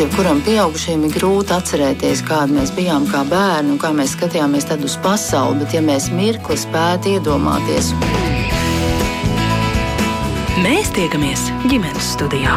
jebkuram pieaugušajam ir grūti atcerēties, kāda mēs bijām kā bērni un kā mēs skatījāmies uz pasauli, bet ja mēs mirkli spētu iedomāties. Mēs tiekamies ģimenes studijā.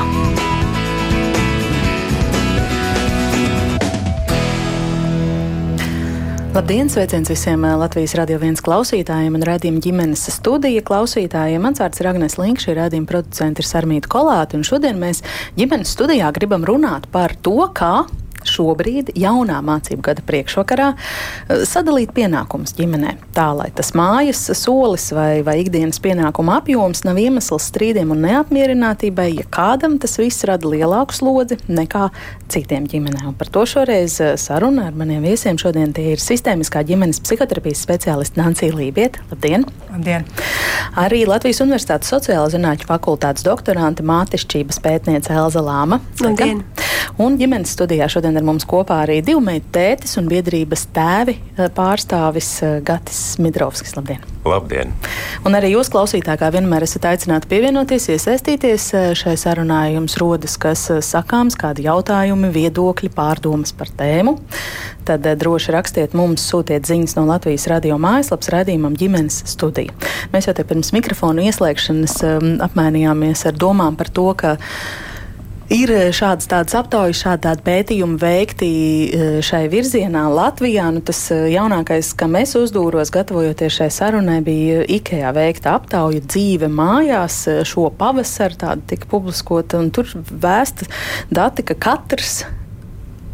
Labdien, sveiciens visiem eh, Latvijas radio viens klausītājiem un redzījuma ģimenes studija klausītājiem. Mans vārds ir Agnēs Links, šī redzījuma producenta ir Sarmīta Kolāte, un šodien mēs ģimenes studijā gribam runāt par to, kā šobrīd, jaunā mācību gada priekšvakarā, eh, sadalīt pienākumus ģimenē. Tā lai tas mājas solis vai, vai ikdienas pienākuma apjoms nav iemesls strīdiem un neapmierinātībai, ja kādam tas viss rada lielāku slodzi nekā citiem ģimenēm. Un par to šoreiz eh, saruna ar maniem viesiem. Šodien tie ir sistēmiskā ģimenes psihoterapijas speciālisti Nancija Lībiet. Labdien! Labdien! Arī Latvijas Universitātes sociālo zinātņu fakultātes doktorante mātišķības pētniece Elza Lāma. Labdien! Un ģimenes studijā šodien ar mums kopā arī divu meitu tētis un biedrības tēvi eh, pārstāvis eh, Gatis Smidrovskis. Labdien! Labdien! Un arī jūs, klausītāji, kā vienmēr esat aicināti pievienoties, iesaistīties eh, šai sarunā. Jums rodas kas sakāms, kādi jautājumi, viedokļi, pārdomas par tēmu. Tad droši rakstiet mums, sūtiet ziņas no Latvijas radio mājaslapas raidījumam ģimenes studija. Mēs jau te pirms mikrofonu ieslēgšanas um, apmainījāmies ar domām par to, ka Ir eh, šādas tādas aptaujas, šādi pētījumi veikti eh, šai virzienā Latvijā. Nu, tas eh, jaunākais, kam es uzdūros, gatavojoties šai sarunai, bija IKEA veikta aptauja dzīve mājās šo pavasaru. Tāda tika publiskota, un tur vēsta dati, ka katrs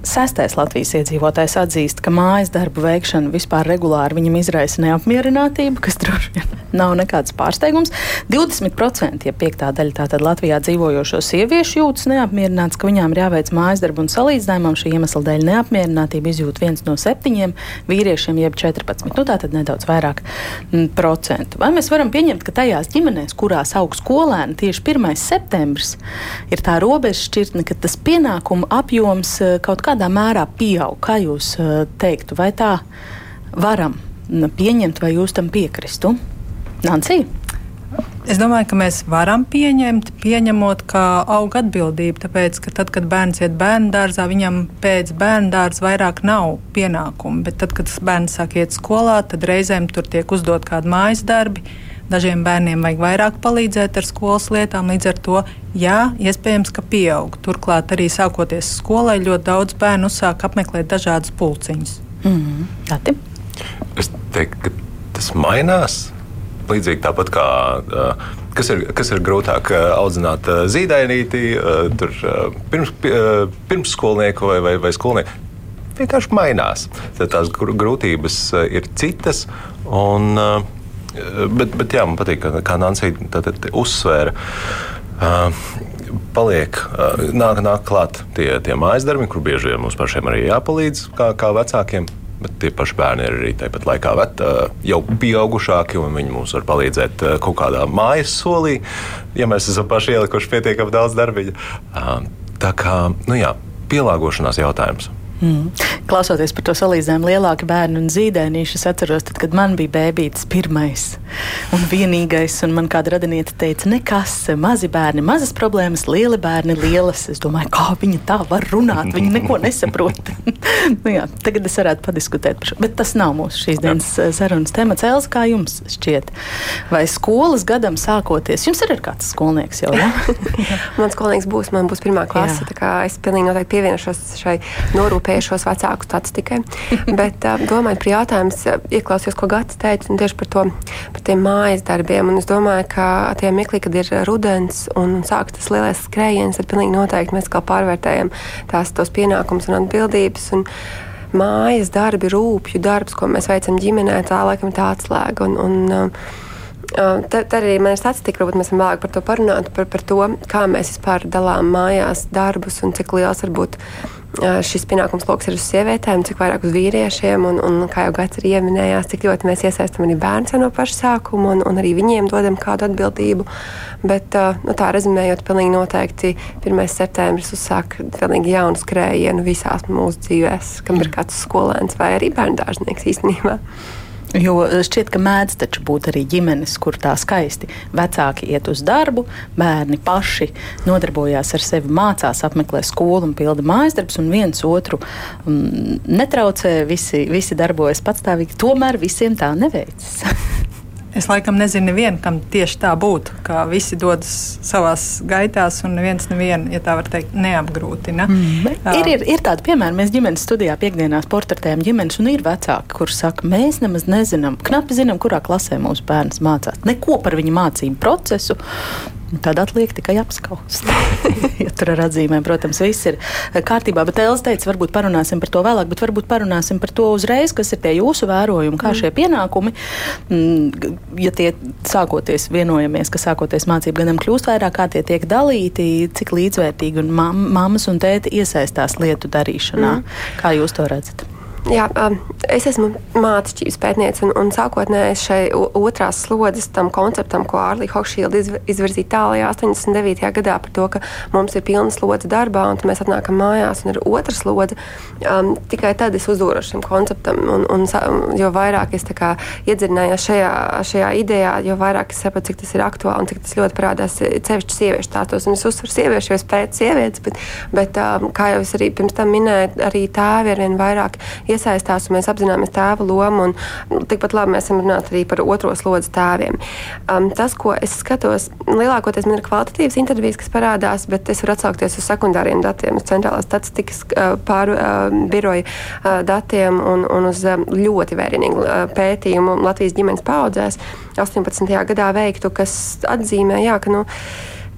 Sestais Latvijas iedzīvotājs atzīst, ka mājas darbu veikšana vispār regulāri viņam izraisa neapmierinātību, kas droši vien nav nekāds pārsteigums. 20%, ja piektā daļa tātad Latvijā dzīvojošo sieviešu jūtas neapmierināts, ka viņām ir jāveic mājas darbu un salīdzinājumam šī iemesla dēļ neapmierinātību izjūt viens no septiņiem vīriešiem, jeb 14. Nu, tātad nedaudz vairāk m, procentu. Vai mēs varam pieņemt, ka tajās ģimenēs, kurās aug skolēni, tieši 1. septembris ir tā robeža šķirtne, ka tas pienākumu apjoms eh, kaut kā kādā mērā pieaug? Kā jūs eh, teiktu, vai tā varam pieņemt, vai jūs tam piekristu? Nancija? Es domāju, ka mēs varam pieņemt, pieņemot, ka aug atbildība. Tāpēc, ka tad, kad bērns iet bērnu dārzā, viņam pēc bērnu dārza vairāk nav pienākumu. Bet tad, kad bērns sāk iet skolā, tad reizēm tur tiek uzdot kādi mājas darbi Dažiem bērniem vajag vairāk palīdzēt ar skolas lietām, līdz ar to, jā, iespējams, ka pieaug. Turklāt arī sākoties skolai, ļoti daudz bērnu uzsāk apmeklēt dažādas pulciņas. Mm -hmm. Es teiktu, ka tas mainās. Līdzīgi tāpat kā kas ir, kas ir grūtāk audzināt zīdainīti, tur pirms, pirmsskolnieku vai, vai, vai skolnieku. Vienkārši mainās. Tad tās grūtības ir citas. Un, uh, Bet, bet jā, man patīk, kā Nancija uzsvēra. Uh, paliek, nāk, nāk klāt tie, tie mājas darbi, kur bieži vien mums pašiem arī jāpalīdz, kā, kā vecākiem. Bet tie paši bērni ir arī tāpat laikā vet, jau pieaugušāki, un viņi mums var palīdzēt kaut kādā mājas solī, ja mēs esam paši ielikuši pietiekami daudz darbiņu. Tā kā nu jā, pielāgošanās jautājums. Mm. Klausoties par to salīdzinājumu, lielāki bērni un zīdainīši, es atceros, tad, kad man bija bērns pirmais un vienīgais, un man kāda radiniete teica, nekas, mazi bērni, mazas problēmas, lieli bērni, lielas. Es domāju, kā viņi tā var runāt, viņi neko nesaprot. nu, jā, tagad es varētu padiskutēt par šo, bet tas nav mūsu šīs dienas. Eh, sarunas temats. Elza, kā jums šķiet? Vai skolas gadam sākoties, jums ir kāds skolnieks jau? Ja? man skolnieks būs, man būs pirmā klase, jā. tā kā es pilnīgi noteikti pievienošos šai norūpē rūpējušos vecāku statistikai. Bet domājot par jautājumu, ieklausījos, ko Gats teica, tieši par, to, par tiem mājas darbiem. Un es domāju, ka tie mirkli, kad ir rudens un sākas tas lielais skrējiens, tad pilnīgi noteikti mēs kā pārvērtējam tās tos pienākumus un atbildības. Un, Mājas darbi, rūpju darbs, ko mēs veicam ģimenē, tā laikam ir tā atslēga. Un, un, Tad arī man ir statistika, varbūt mēs vēlāk par to parunātu, par, par to, kā mēs vispār dalām mājās darbus un cik liels varbūt šis pienākums lokus ir uz sievietēm, cik vairāk uz vīriešiem. Un, un kā jau Gats arī ieminējās, cik ļoti mēs iesaistām arī bērns no paša sākuma un, un arī viņiem dodam kādu atbildību. Bet, nu, tā rezumējot, pilnīgi noteikti 1. septembris uzsāk pilnīgi jaunu skrējienu visās mūsu dzīvēs, kam ir kāds skolēns vai arī bērndārznieks īstenībā. Jo šķiet, ka mēdz taču būt arī ģimenes, kur tā skaisti vecāki iet uz darbu, bērni paši nodarbojās ar sevi, mācās, apmeklē skolu un pilda mājas darbus, un viens otru um, netraucē, visi, visi darbojas patstāvīgi. Tomēr visiem tā neveicas. Es laikam nezinu, nevienu, kam tieši tā būtu. Ka visi dodas savā gaitā, un neviens nevienu, ja tā var teikt, neapgrūtina. Mm. Uh, ir, ir, ir tādi piemēri, mēs ģimenes studijā piekdienās portretējam ģimenes, un ir vecāki, kuriem saka, mēs nemaz nezinām, knapi zinām, kurā klasē mūsu bērns mācās. Neko par viņa mācību procesu. Tad atliek tikai apskaust. ja tur ar atzīmēm, protams, viss ir kārtībā. Bet Elza teica, varbūt parunāsim par to vēlāk, bet varbūt parunāsim par to uzreiz, kas ir tie jūsu vērojumi, kā mm. šie pienākumi, mm, ja tie sākoties vienojamies, ka sākoties mācību gadam kļūst vairāk, kā tie tiek dalīti, cik līdzvērtīgi un mammas un tēti iesaistās lietu darīšanā. Mm. Kā jūs to redzat? Jā, um, es esmu mākslinieks pētniece, un, un sākotnēji šai otrās slodzes tam konceptam, ko Ārlija Hokšīla izvirzīja tālākajā 89. gadā par to, ka mums ir pilna slodze darbā, un mēs atnākam mājās, un ir otra slodze. Um, tikai tad es uzdūru šim konceptam, un, un jo vairāk es iedziļinājos šajā, šajā idejā, jo vairāk es sapratu, cik tas ir aktuāli un cik tas ļoti parādās sevišķi sieviešu stāstos. Un es uzsveru sieviešu, jo es pētu sievietes, bet, bet um, kā jau es arī pirms tam minēju, arī tēvi ar vien vairāk iesaistās un mēs apzināmies tēva lomu. Un, nu, tikpat labi mēs varam runāt arī par otro slodzi tēviem. Um, tas, ko es skatos, lielākoties man ir kvalitatīvas intervijas, kas parādās, bet es varu atsaukties uz sekundāriem datiem, uz centrālās statistikas uh, pāru uh, biroja uh, datiem un, un uz uh, ļoti vērienīgu uh, pētījumu Latvijas ģimenes paudzēs 18. gadā veiktu, kas atzīmē, jā, ka. Nu,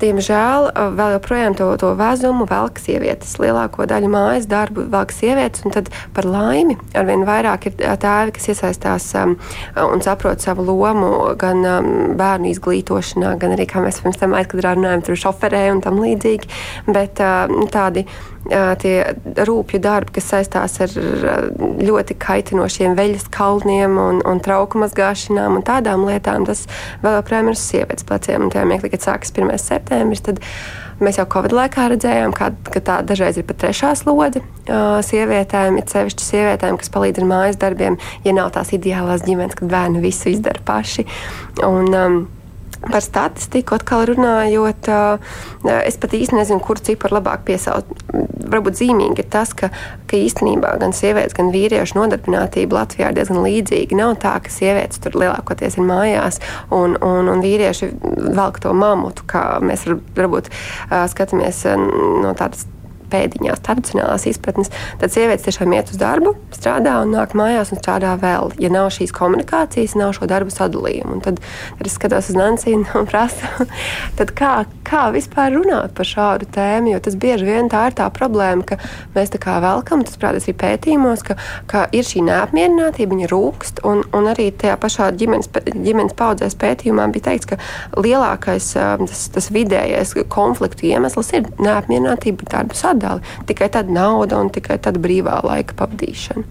diemžēl vēl joprojām to, to vezumu velk sievietes. Lielāko daļu mājas darbu velk sievietes, un tad par laimi arvien vairāk ir tēvi, kas iesaistās um, un saprot savu lomu gan um, bērnu izglītošanā, gan arī, kā mēs pirms tam aizkadrā runājam, tur šoferē un tam līdzīgi. Bet uh, tādi tie rūpju darbi, kas saistās ar ļoti kaitinošiem veļas kalniem un, un trauku mazgāšanām un tādām lietām, tas vēl joprojām ir uz sievietes pleciem. Un tajā mirklī, kad sākas 1. septembris, tad mēs jau Covid laikā redzējām, kā, ka tā dažreiz ir pat trešā slodze sievietēm, ir sevišķi sievietēm, kas palīdz ar mājas darbiem, ja nav tās ideālās ģimenes, kad bērni visu izdara paši. Un, um, Par statistiku atkal runājot, es pat īsti nezinu, kur ciparu labāk piesaukt. Varbūt zīmīgi ir tas, ka, ka īstenībā gan sievietes, gan vīriešu nodarbinātība Latvijā ir diezgan līdzīga. Nav tā, ka sievietes tur lielākoties ir mājās un, un, un vīrieši velk to mamutu, kā mēs varbūt skatāmies no tādas pēdiņās, tradicionālās izpratnes, tad sievietes tiešām iet uz darbu, strādā un nāk mājās un strādā vēl. Ja nav šīs komunikācijas, nav šo darbu sadalījumu. Un tad, tad es skatos uz Nanciju un prasu, kā, kā vispār runāt par šādu tēmu, jo tas bieži vien tā ir tā problēma, ka mēs tā kā velkam, tas prātās arī pētījumos, ka, ka ir šī neapmierinātība, viņa rūkst, un, un arī tajā pašā ģimenes, ģimenes paudzēs pētījumā bija teikts, ka lielākais tas, tas vidējais konfliktu iemesls ir neapmierinātība ar darbu sadalījumu sadali. Tikai tad nauda un tikai tad brīvā laika pavadīšana.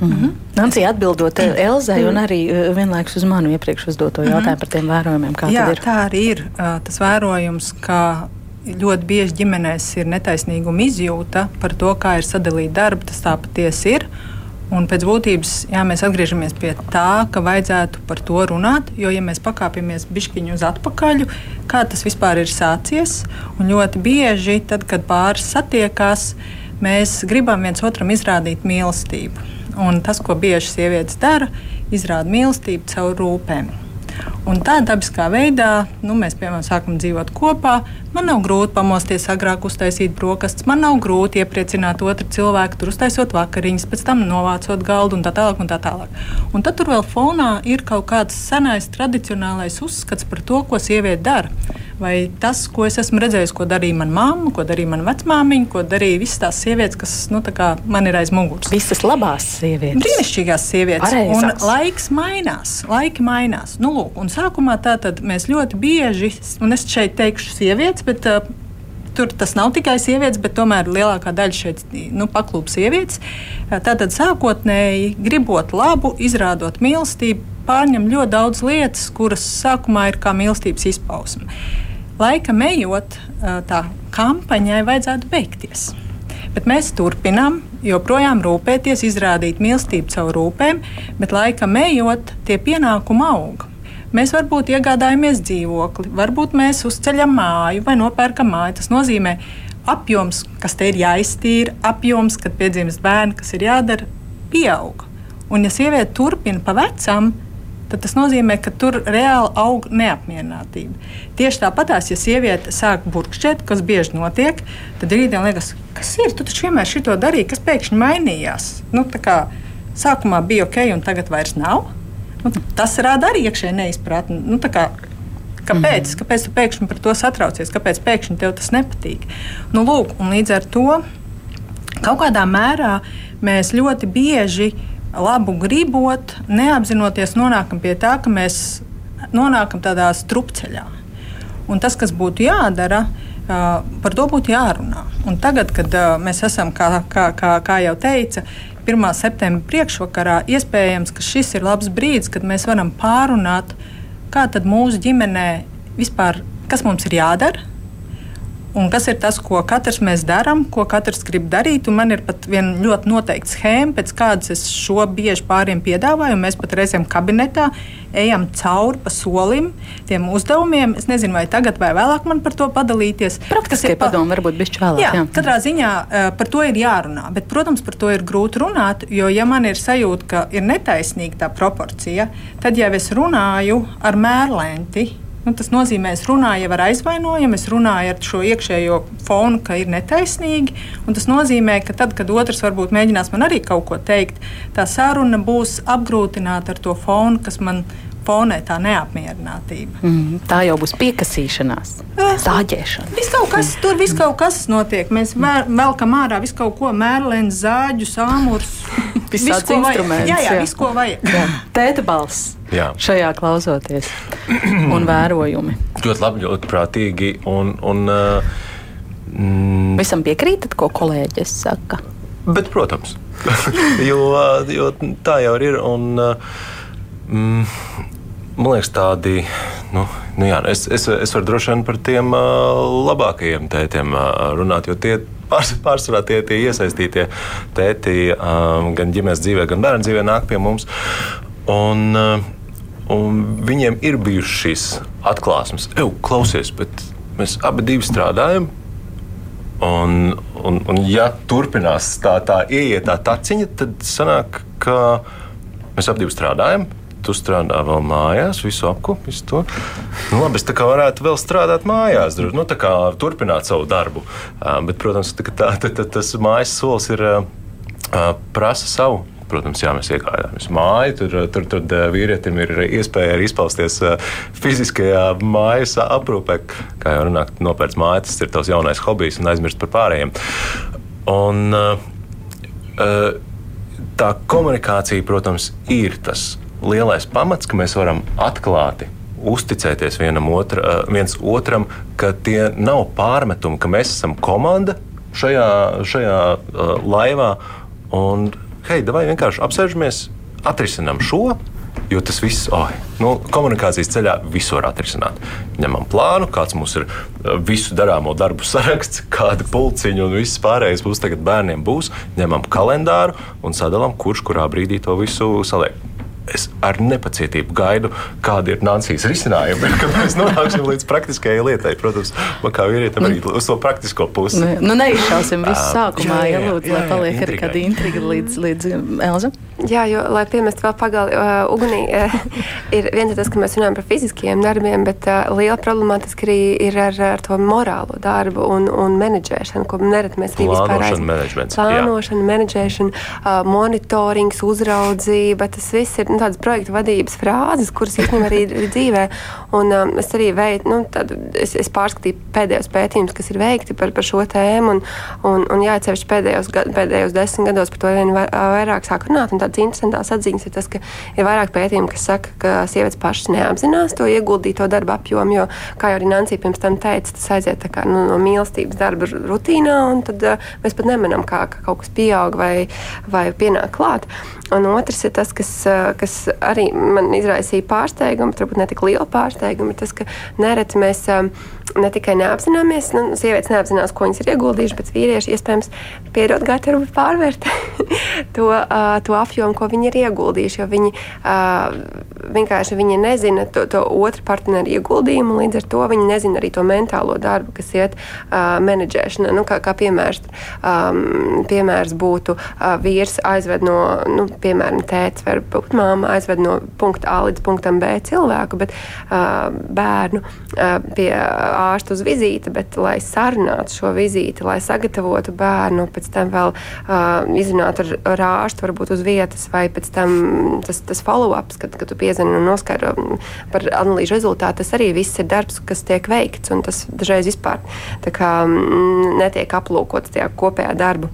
Mm -hmm. Nancija atbildot eh, Elzai mm un arī eh, vienlaikus uz manu iepriekš uzdoto jautājumu mm -hmm. par tiem vērojumiem. Jā, ir? tā arī ir tas vērojums, ka ļoti bieži ģimenēs ir netaisnīguma izjūta par to, kā ir sadalīta darba. Tas tā patiesi ir. Un pēc būtības jā, mēs atgriežamies pie tā, ka vajadzētu par to runāt. Jo, ja mēs pakāpjamies bišķiņu uz atpakaļ, kā tas vispār ir sācies, un ļoti bieži, tad, kad pāris satiekās, mēs gribam viens otram izrādīt mīlestību. Un tas, ko bieži sievietes dara, izrāda mīlestību caur rūpēm. Un tā dabiskā veidā nu, mēs piemēram sākam dzīvot kopā. Man nav grūti pamosties agrāk, uztaisīt brokastis, man nav grūti iepriecināt otru cilvēku, tur uztaisot vakariņas, pēc tam novācot galdu un tā tālāk. Un, tā tālāk. un tad tur vēl fonā ir kaut kāds senais tradicionālais uzskats par to, ko sieviete dara. Vai tas, ko es esmu redzējis, ko darīja mana mamma, ko darīja mana vecmāmiņa, ko darīja visas tās sievietes, kas nu, man ir aiz muguras. Visas labās sievietes. Brīnišķīgās sievietes. Pareizās. Un laiks mainās, laiki mainās. Nu, lūk, un sākumā tātad mēs ļoti bieži, un es šeit teikšu sievietes, bet uh, tur tas nav tikai sievietes, bet tomēr lielākā daļa šeit nu, paklūp sievietes. Tātad sākotnēji gribot labu, izrādot mīlestību, pārņem ļoti daudz lietas, kuras sākumā ir kā mīlestības izpausme. Laika ejot, tā kampaņai vajadzētu beigties. Bet mēs turpinām joprojām rūpēties, izrādīt mīlestību caur rūpēm, bet laikam ejot, tie pienākumi aug. Mēs varbūt iegādājamies dzīvokli, varbūt mēs uzceļam māju vai nopērkam māju. Tas nozīmē, apjoms, kas te ir jāiztīra, apjoms, kad piedzimst bērni, kas ir jādara, pieaug. Un, ja sieviete turpina pa vecam, tad tas nozīmē, ka tur reāli aug neapmierinātība. Tieši tāpatās, ja sieviete sāk burkšķēt, kas bieži notiek, tad rītdien liekas, kas ir, tu taču vienmēr šito darīji, kas pēkšņi mainījās. Nu, kā, sākumā bija ok, un tagad vairs nav. Nu, tas rada arī iekšēji neizpratni. Nu, kā, Kāpēc? Mm -hmm. Kāpēc tu pēkšņi par to satraucies? Kāpēc pēkšņi tev tas nepatīk? Nu, lūk, līdz ar to kaut kādā mērā mēs ļoti bieži uh, labu gribot, neapzinoties, nonākam pie tā, ka mēs nonākam tādā strupceļā. Un tas, kas būtu jādara, par to būtu jārunā. Un tagad, kad mēs esam, kā, kā, kā, kā jau teica, 1. septembra priekšvakarā, iespējams, ka šis ir labs brīdis, kad mēs varam pārunāt, kā tad mūsu ģimenē vispār, kas mums ir jādara, Un kas ir tas, ko katrs mēs darām, ko katrs grib darīt? Man ir pat viena ļoti noteikta schēma, pēc kādas es šo bieži pāriem piedāvāju. Mēs pat reizēm kabinetā ejam cauri pa solim tiem uzdevumiem. Es nezinu, vai tagad vai vēlāk man par to padalīties. Praktiskie pa... padomi varbūt bišķi vēlāk. Jā, jā, katrā ziņā uh, par to ir jārunā. Bet, protams, par to ir grūti runāt, jo ja man ir sajūta, ka ir netaisnīga tā proporcija, tad jau es runāju ar mērlēnti Nu, tas nozīmē, es runāju ar aizvainojumu, es runāju ar šo iekšējo fonu, ka ir netaisnīgi. Tas nozīmē, ka tad, kad otrs varbūt mēģinās man arī kaut ko teikt, tā saruna būs apgrūtināta ar to fonu, kas man fonē tā neapmierinātība. Mm, tā jau būs piekasīšanās, zāģēšana. Viss kaut kas, tur viss kaut kas notiek. Mēs velkam ārā visu kaut ko, mērlēnu, zāģu, sāmurus. Visāds instruments. Jā, jā, jā. visu, ko vajag. Jā. Tēta balss. Jā. Šajā klausoties un vērojumi. Ļoti labi, ļoti prātīgi. Un, un, uh, mm, Visam piekrītat, ko kolēģis saka? Bet, protams, jo, jo tā jau ir. Un, uh, Mm, man liekas, tādi. Nu, nu jā, es, es, es varu droši vien par tiem uh, labākajiem tētiem uh, runāt, jo tie pārs, pārsvarā tie, tie iesaistītie tēti uh, gan ģimenes dzīvē, gan bērnu dzīvē nāk pie mums. Un, uh, un viņiem ir bijušas šīs atklāsmes. Eju, klausies, bet mēs abi strādājam. Un, un, un ja turpinās tā, tā ieiet tā taciņa, tad sanāk, ka mēs abi strādājam tu strādā vēl mājās, visu apkupi, visu to. Nu, labi, es tā kā varētu vēl strādāt mājās, nu, tā kā turpināt savu darbu. Bet, protams, tā, tā, tā, tas mājas solis ir prasa savu. Protams, jā, mēs iegājāmies māju. Tur, tur, tur vīrietim ir iespēja arī izpausties fiziskajā mājas aprūpē. Kā jau runāt, nopērts māju, tas ir tavs jaunais hobijs un aizmirst par pārējiem. Un, tā komunikācija, protams, ir tas lielais pamats, ka mēs varam atklāti uzticēties vienam otra, viens otram, ka tie nav pārmetumi, ka mēs esam komanda šajā, šajā uh, laivā. Un, hei, vai vienkārši apsēžamies, atrisinām šo. Jo tas viss, oh, nu, komunikācijas ceļā visu var atrisināt. Ņemam plānu, kāds mums ir visu darāmo darbu saraksts, kāda pulciņa un viss pārējais būs tagad bērniem būs. Ņemam kalendāru un sadalām, kurš kurā brīdī to visu saliek es ar nepacietību gaidu, kāda ir Nācijas risinājuma, kad mēs nonāksim līdz praktiskajai lietai. Protams, man kā vīrietim arī uz to praktisko pusi. Nu, nu neizšausim visu sākumā, jā, jā, ja lūdzu, jā, jā, lai paliek arī kāda intriga līdz, līdz Elza. Jā, jo, lai piemestu vēl pagali uh, ugunī, uh, ir viens tas, ka mēs runājam par fiziskiem darbiem, bet uh, liela problemātiska arī ir ar, ar to morālo darbu un, un menedžēšanu, ko nereti mēs arī vispār aizmirstam. Plānošana, menedžēšana, uh, monitorings, uzraudzība, tas viss ir nu, tādas projekta vadības frāzes, kuras īstenībā arī ir dzīvē. Un, um, es arī veidu, nu, tad, es, es pārskatīju pēdējos pētījumus, kas ir veikti par, par šo tēmu, un, un, un jāatsevišķi pēdējos, pēdējos desmit gados par to vien vairāk sāk runāt tādas interesantas atziņas ir tas, ka ir vairāk pētījumu, kas saka, ka sievietes pašas neapzinās to ieguldīto darbu apjomu, jo, kā jau arī Nancija pirms tam teica, tas aiziet kā, nu, no mīlestības darba rutīnā, un tad uh, mēs pat nemanām, kā, ka kaut kas pieaug vai, vai pienāk klāt. Un otrs ir tas, kas, kas arī man izraisīja pārsteigumu, varbūt ne tik lielu pārsteigumu, tas, ka nereti mēs. Uh, ne tikai neapzināmies, nu, sievietes neapzinās, ko viņas ir ieguldījušas, bet vīrieši iespējams pierod gatavi pārvērt to, uh, to apjomu, ko viņi ir ieguldījuši. Jo viņi uh, vienkārši viņi nezina to, to otru partneru ieguldījumu, līdz ar to viņi nezina arī to mentālo darbu, kas iet uh, menedžēšanā. Nu, kā, kā piemērs, um, piemērs būtu uh, vīrs aizved no, nu, piemēram, tēts vai māma aizved no punkta A līdz punktam B cilvēku, bet uh, bērnu uh, pie ārsta uz vizīti, bet lai sarunātu šo vizīti, lai sagatavotu bērnu, pēc tam vēl uh, izrunātu ar, ar ārstu, varbūt uz vietas, vai pēc tam tas, tas follow-ups, kad, kad tu piezini un noskaidro par analīžu rezultātu, tas arī viss ir darbs, kas tiek veikts, un tas dažreiz vispār kā, netiek aplūkots tajā kopējā darba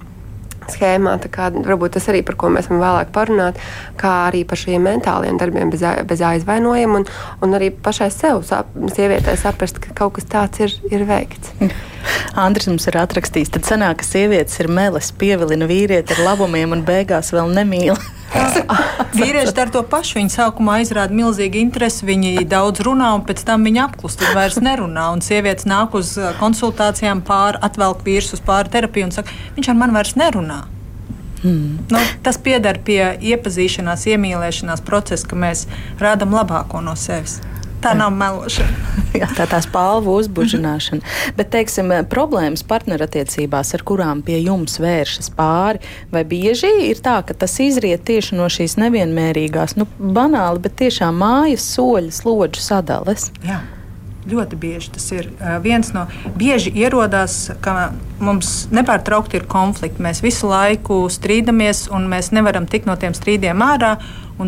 schēmā. Kā, varbūt tas arī par ko mēs varam vēlāk parunāt, kā arī par šiem mentāliem darbiem bez, bez aizvainojuma un, un arī pašai sev, sap, sievietē saprast, ka kaut kas tāds ir, ir veikts. Andris mums ir atrakstījis, tad sanāk, ka sievietes ir meles, pievilina vīrieti ar labumiem un beigās vēl nemīl. Vīrieši dara to pašu. Viņi sākumā izrāda milzīgu interesi, viņi daudz runā, un pēc tam viņi apklust, tad vairs nerunā. Un sievietes nāk uz uh, konsultācijām, pāri, atvelk vīrus uz pāri terapiju un saka, viņš ar mani vairs nerunā. Hmm. Nu, tas pieder pie iepazīšanās, iemīlēšanās procesa, ka mēs rādām labāko no sevis. Tā nav melošana. Jā, tā tā spalvu uzbužināšana. Bet, teiksim, problēmas partnerattiecībās, ar kurām pie jums vēršas pāri, vai bieži ir tā, ka tas izriet tieši no šīs nevienmērīgās, nu, banāli, bet tiešām mājas soļu slodžu sadales? Jā. Ļoti bieži tas ir viens no bieži ierodās, ka mums nepārtraukti ir konflikti. Mēs visu laiku strīdamies, un mēs nevaram tikt no tiem strīdiem ārā,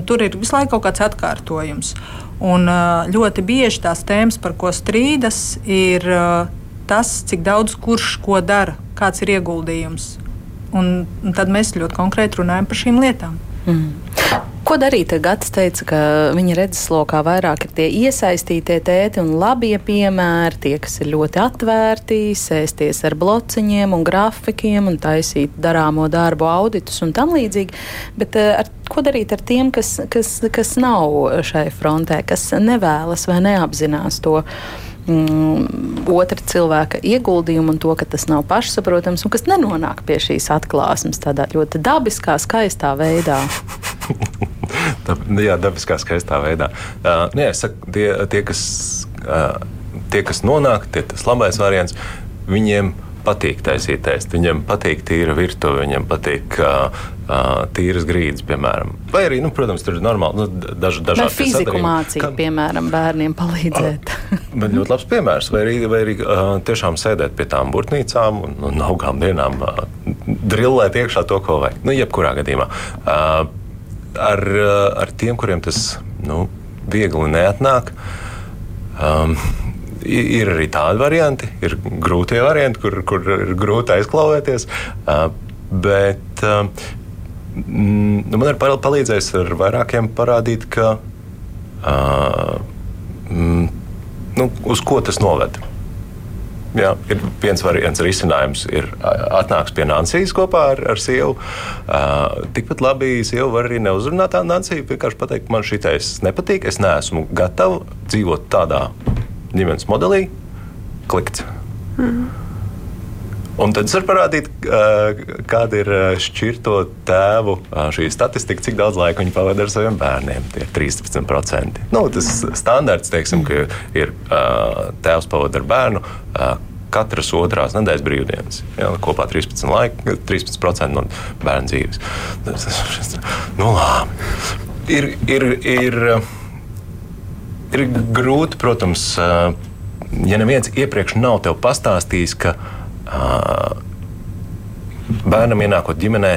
tur ir visu laiku kaut kāds atkārtojums. Un ļoti bieži tās tēmas, par ko strīdas, ir tas, cik daudz kurš ko dara, kāds ir ieguldījums. Un, un tad mēs ļoti konkrēti runājam par šīm lietām. Mm. Ko darīt? Gatis teica, ka viņa redzeslokā vairāk ir tie iesaistītie tēti un labie piemēri, tie, kas ir ļoti atvērti, sēsties ar blociņiem un grafikiem un taisīt darāmo darbu auditus un tam līdzīgi. Bet eh, ar, ko darīt ar tiem, kas, kas, kas nav šai frontē, kas nevēlas vai neapzinās to? Mm, otra cilvēka ieguldījumu un to, ka tas nav pašsaprotams un kas nenonāk pie šīs atklāsmes tādā ļoti dabiskā, skaistā veidā. jā, dabiskā, skaistā veidā. Uh, nu, jā, saku, tie, tie, kas, uh, tie, kas nonāk, tie tas labais variants, viņiem patīk taisīt ēst. Viņam patīk tīra virtuve, viņam patīk uh, uh, tīras grīdas, piemēram. Vai arī, nu, protams, tur ir normāli nu, daž, dažādi tādi fiziku mācīt, Kā... piemēram, bērniem palīdzēt. Bet ļoti labs piemērs. Vai arī, vai arī uh, tiešām sēdēt pie tām burtnīcām un, un augām dienām uh, drillēt iekšā to, ko vajag. Nu, jebkurā gadījumā. Uh, ar, ar tiem, kuriem tas nu, viegli neatnāk. Um, ir arī tādi varianti, ir grūtie varianti, kur, kur ir grūti aizklauvēties. Bet uh, nu, man ir palīdzējis ar vairākiem parādīt, ka, mm, nu, uz ko tas noved. Jā, ir viens variants, risinājums ir atnāks pie Nancijas kopā ar, ar sievu. Uh, tikpat labi sieva var arī neuzrunāt tādu Nanciju, vienkārši pateikt, man šī taisa nepatīk, es neesmu gatava dzīvot tādā ģimenes modelī klikts. Mm. Un tad es varu parādīt, kāda ir šķirto tēvu šī statistika, cik daudz laika viņi pavada ar saviem bērniem. Tie ir 13%. Nu, tas standarts, teiksim, ka ir tēvs pavada ar bērnu katras otrās nedēļas brīvdienas. Ja, kopā 13%, laika, 13 no bērnu dzīves. Nu, labi. Ir, ir, ir, ir grūti, protams, ja neviens iepriekš nav tev pastāstījis, ka bērnam ienākot ģimenē,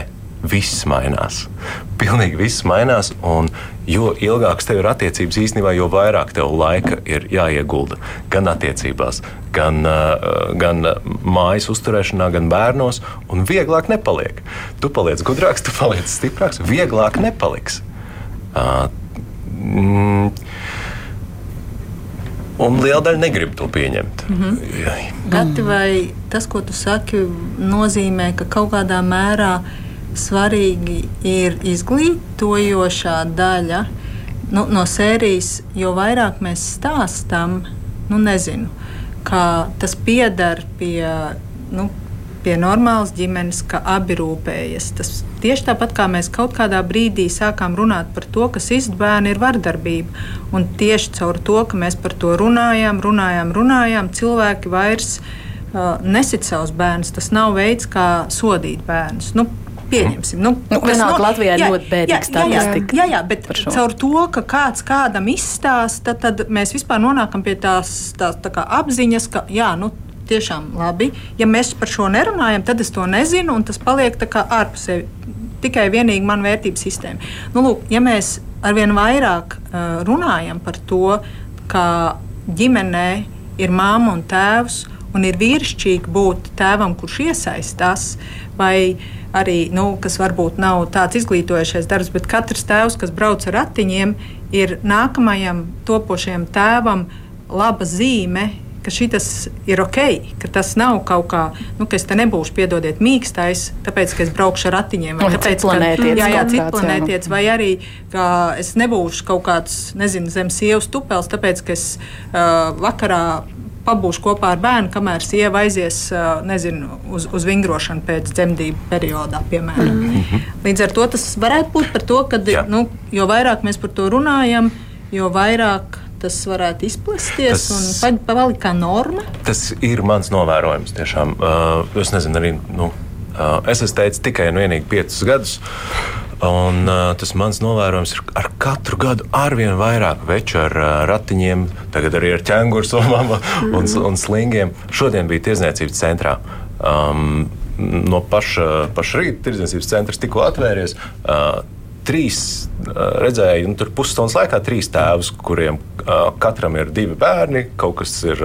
viss mainās. Pilnīgi viss mainās, un jo ilgākas tev ir attiecības, īstenībā, jo vairāk tev laika ir jāiegulda gan attiecībās, gan, gan mājas uzturēšanā, gan bērnos, un vieglāk nepaliek. Tu paliec gudrāks, tu paliec stiprāks, vieglāk nepaliks. Uh, mm, Un liela daļa negrib to pieņemt. Mm -hmm. Gati, vai tas, ko tu saki, nozīmē, ka kaut kādā mērā svarīgi ir izglītojošā daļa nu, no sērijas, jo vairāk mēs stāstām, nu nezinu. ka tas pieder pie. Nu, pie normālas ģimenes, ka abi rūpējas. Tas tieši tāpat kā mēs kaut kādā brīdī sākām runāt par to, ka izbērni ir vardarbība. Un tieši caur to, ka mēs par to runājām, runājām, runājām, cilvēki vairs uh, nesit savus bērnus. Tas nav veids, kā sodīt bērnus. Nu, Pieņemsim, nu, nu, vienalga, no, Latvijā ir ļoti bēdīga statistika. Jā, jā, jā, bet caur to, ka kāds kādam izstāsta, tad, tad mēs vispār nonākam pie tās, tās tā apziņas, ka jā, nu, tiešām labi. Ja mēs par šo nerunājam, tad es to nezinu, un tas paliek ārpusē. Tikai vienīgi mana vērtības sistēma. Nu, lūk, ja mēs arvien vairāk uh, runājam par to, ka ģimenē ir māma un tēvs, un ir vīrišķīgi būt tēvam, kurš iesaistās, vai arī, nu, kas varbūt nav tāds izglītojušais darbs, bet katrs tēvs, kas brauc ar ratiņiem, ir nākamajam topošajam tēvam laba zīme, ka šis ir ok, ka tas nav kaut kā, nu, ka es te nebūšu, piedodiet, mīkstais, tāpēc, ka es braukšu ar ratiņiem, vai tāpēc, ka jā, jā, citplanētietis, vai arī, ka es nebūšu kaut kāds, nezinu, zem sievas tupels, tāpēc, ka es uh, vakarā pabūšu kopā ar bērnu, kamēr sieva aizies nezinu, uz, uz vingrošanu pēc dzemdību periodā, piemēram. Mm -hmm. Līdz ar to tas varētu būt par to, ka nu, jo vairāk mēs par to runājam, jo vairāk tas varētu izplesties tas, un palikt kā norma? Tas ir mans novērojums. Tiešām. Uh, es nezinu, arī nu, uh, es esmu teicis tikai un vienīgi piecus gadus. Un, uh, tas mans novērojums ir ar katru gadu arvien vairāk veču ar uh, ratiņiem, tagad arī ar ķēnguru somām un, un slingiem. Šodien bija tirzniecības centrā. Um, no paša, paša rīta tirdzniecības centrs tikko atvērties. Uh, trīs, redzēju, nu, tur pusstundas laikā trīs tēvus, kuriem katram ir divi bērni, kaut kas ir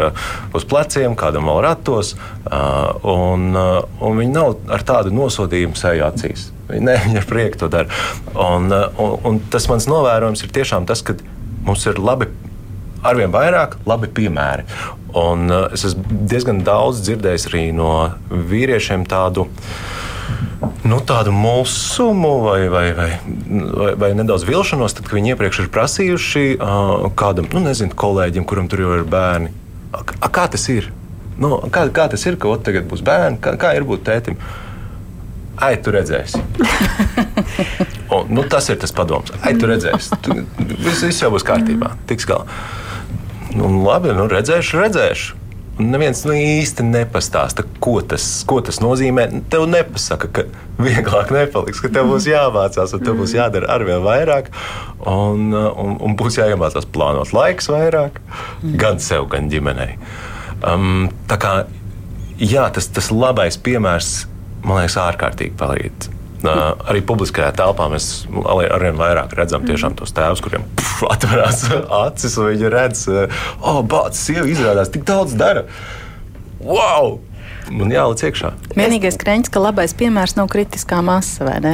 uz pleciem, kādam vēl ratos, un, un viņi nav ar tādu nosodījumu sejā acīs. Ne, viņi ar prieku to dara. Un, un, un tas mans novērojums ir tiešām tas, ka mums ir labi. Arvien vairāk labi piemēri. Un, uh, es esmu diezgan daudz dzirdējis arī no vīriešiem tādu uh, nu, tādu mulsumu vai, vai, vai, vai, vai nedaudz vilšanos, tad, kad viņi iepriekš ir prasījuši uh, kādam, nu, nezinu, kolēģim, kuram tur jau ir bērni. A, kā tas ir? Nu, kā, kā tas ir, ka ot, tagad būs bērni? Kā, kā ir būt tētim? Ai, tu redzēsi. Un, nu, tas ir tas padoms. Ai, tu redzēsi. Tu, viss, viss jau būs kārtībā. Tiks galā. Nu, labi, nu, redzēšu, redzēšu. Neviens nu, īsti nepastāsta, ko tas, ko tas nozīmē. Tev nepasaka, ka vieglāk nepaliks, ka tev būs jāmācās, un tev būs jādara arvien vairāk, un, un, un būs jāiemācās plānot laiks vairāk, gan sev, gan ģimenei. Um, tā kā jā, tas, tas labais piemērs man liekas ārkārtīgi palīdz. Arī publiskajā telpā mēs arvien vairāk redzam tos tēvus, kuriem puf, atverās acis un viņi redz, uh, oh, bācis, sieva izrādās tik daudz dara. Wow! Un jāliec iekšā. Vienīgais krēņš, ka labais piemērs nav kritiskā masa, vai ne?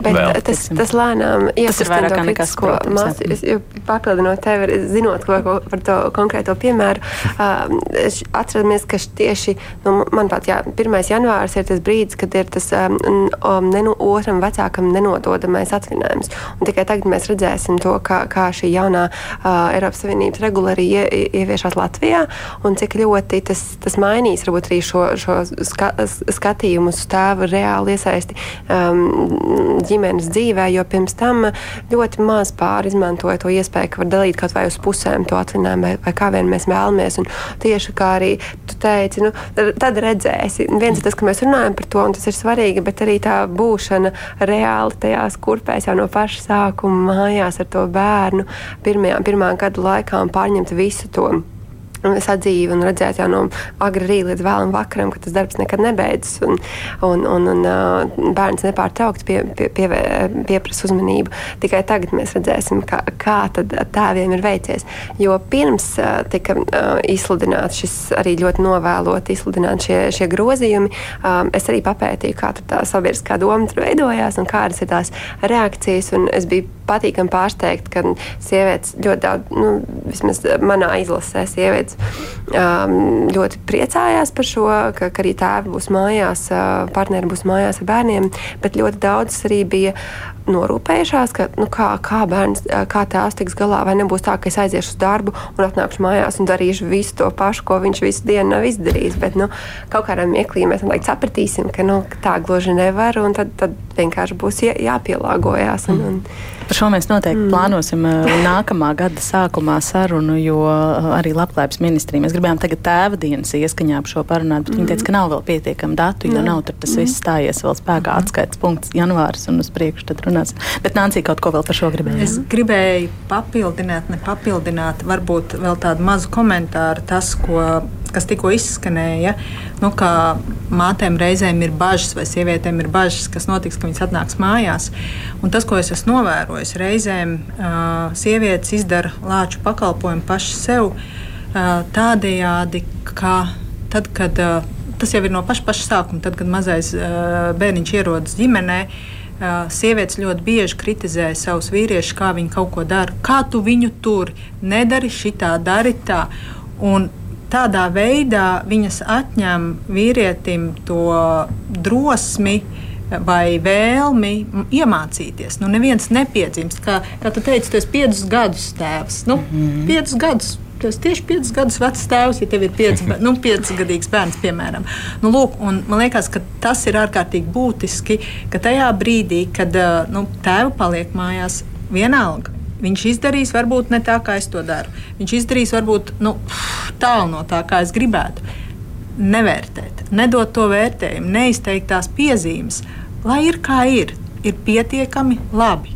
Bet Vēl. tas, tas lēnām iesaistīt to kritisko masu. Es papildinot tevi, zinot ko, ko par to konkrēto piemēru, uh, atceramies, ka tieši, nu, manuprāt, jā, 1. janvārs ir tas brīdis, kad ir tas um, nenu, otram vecākam nenododamais atvinājums. Un tikai tagad mēs redzēsim to, kā, kā šī jaunā uh, Eiropas Savienības regula arī ie, ieviešās Latvijā un cik ļoti tas, tas mainīs varbūt arī šo, šo šo ska skatījumu uz tēva reāli iesaisti um, ģimenes dzīvē, jo pirms tam ļoti maz pāri izmantoja to iespēju, ka var dalīt kaut vai uz pusēm to atvinājumu, vai, vai kā vien mēs vēlamies. Un tieši kā arī tu teici, nu, tad redzēsi. Viens ir tas, ka mēs runājam par to, un tas ir svarīgi, bet arī tā būšana reāli tajās kurpēs jau no paša sākuma mājās ar to bērnu pirmajā, pirmā gada laikā un pārņemt visu to sadzīvi un redzēt jau no agra rīta līdz vēlam vakaram, ka tas darbs nekad nebeidzas un, un, un, un bērns nepārtraukti pie, pie, pie, pieprasa uzmanību. Tikai tagad mēs redzēsim, kā, kā tēviem ir veicies. Jo pirms tika izsludināts šis arī ļoti novēlot izsludināt šie, šie grozījumi, um, es arī papētīju, kā tā sabiedriskā doma tur veidojās un kādas ir tās reakcijas. Es biju patīkami pārsteigt, ka sievietes ļoti daudz, nu, vismaz manā izlasē, sievietes um, ļoti priecājās par šo, ka, ka arī tēvi būs mājās, partneri būs mājās ar bērniem, bet ļoti daudz arī bija norūpējušās, ka nu, kā, kā bērns, kā tēvs tiks galā, vai nebūs tā, ka es aiziešu uz darbu un atnākšu mājās un darīšu visu to pašu, ko viņš visu dienu nav izdarījis. Bet nu, kaut kādā mirklī mēs sapratīsim, ka nu, tā gluži nevar, un tad, tad vienkārši būs jāpielāgojas. Un, un, Par šo mēs noteikti mm. plānosim nākamā gada sākumā sarunu, jo arī Labklājības ministrija mēs gribējām tagad tēva dienas ieskaņā par šo parunāt, bet mm. viņi teica, ka nav vēl pietiekami datu, jo mm. nav tur tas viss stājies vēl spēkā atskaites punkts janvārs un uz priekšu tad runās. Bet Nācija kaut ko vēl par šo gribēja. Es gribēju papildināt, ne papildināt, varbūt vēl tādu mazu komentāru tas, ko kas tikko izskanēja, nu, ka mātēm reizēm ir bažas, vai sievietēm ir bažas, kas notiks, ka viņas atnāks mājās. Un tas, ko es esmu novērojis, reizēm uh, sievietes izdara lāču pakalpojumu paši sev uh, tādējādi, ka tad, kad tas jau ir no paša, paša sākuma, tad, kad mazais bērniņš ierodas ģimenē. Sievietes ļoti bieži kritizē savus vīriešus, kā viņi kaut ko dara. Kā tu viņu tur nedari, šitā dari tā. Un tādā veidā viņas atņem vīrietim to drosmi vai vēlmi iemācīties. Nu, neviens nepiedzimst. Kā, kā tu teici, tu esi piecus gadus tēvs. Nu, mm -hmm. Piecus gadus. Esi tieši piecus gadus vecs tēvs, ja tev ir pieci, nu, piecgadīgs bērns, piemēram. Nu, lūk, man liekas, ka tas ir ārkārtīgi būtiski, ka tajā brīdī, kad nu, tēva paliek mājās, vienalga Viņš izdarīs varbūt ne tā, kā es to daru. Viņš izdarīs varbūt nu, tālu no tā, kā es gribētu. Nevērtēt, nedot to vērtējumu, neizteikt tās piezīmes, lai ir kā ir, ir pietiekami labi.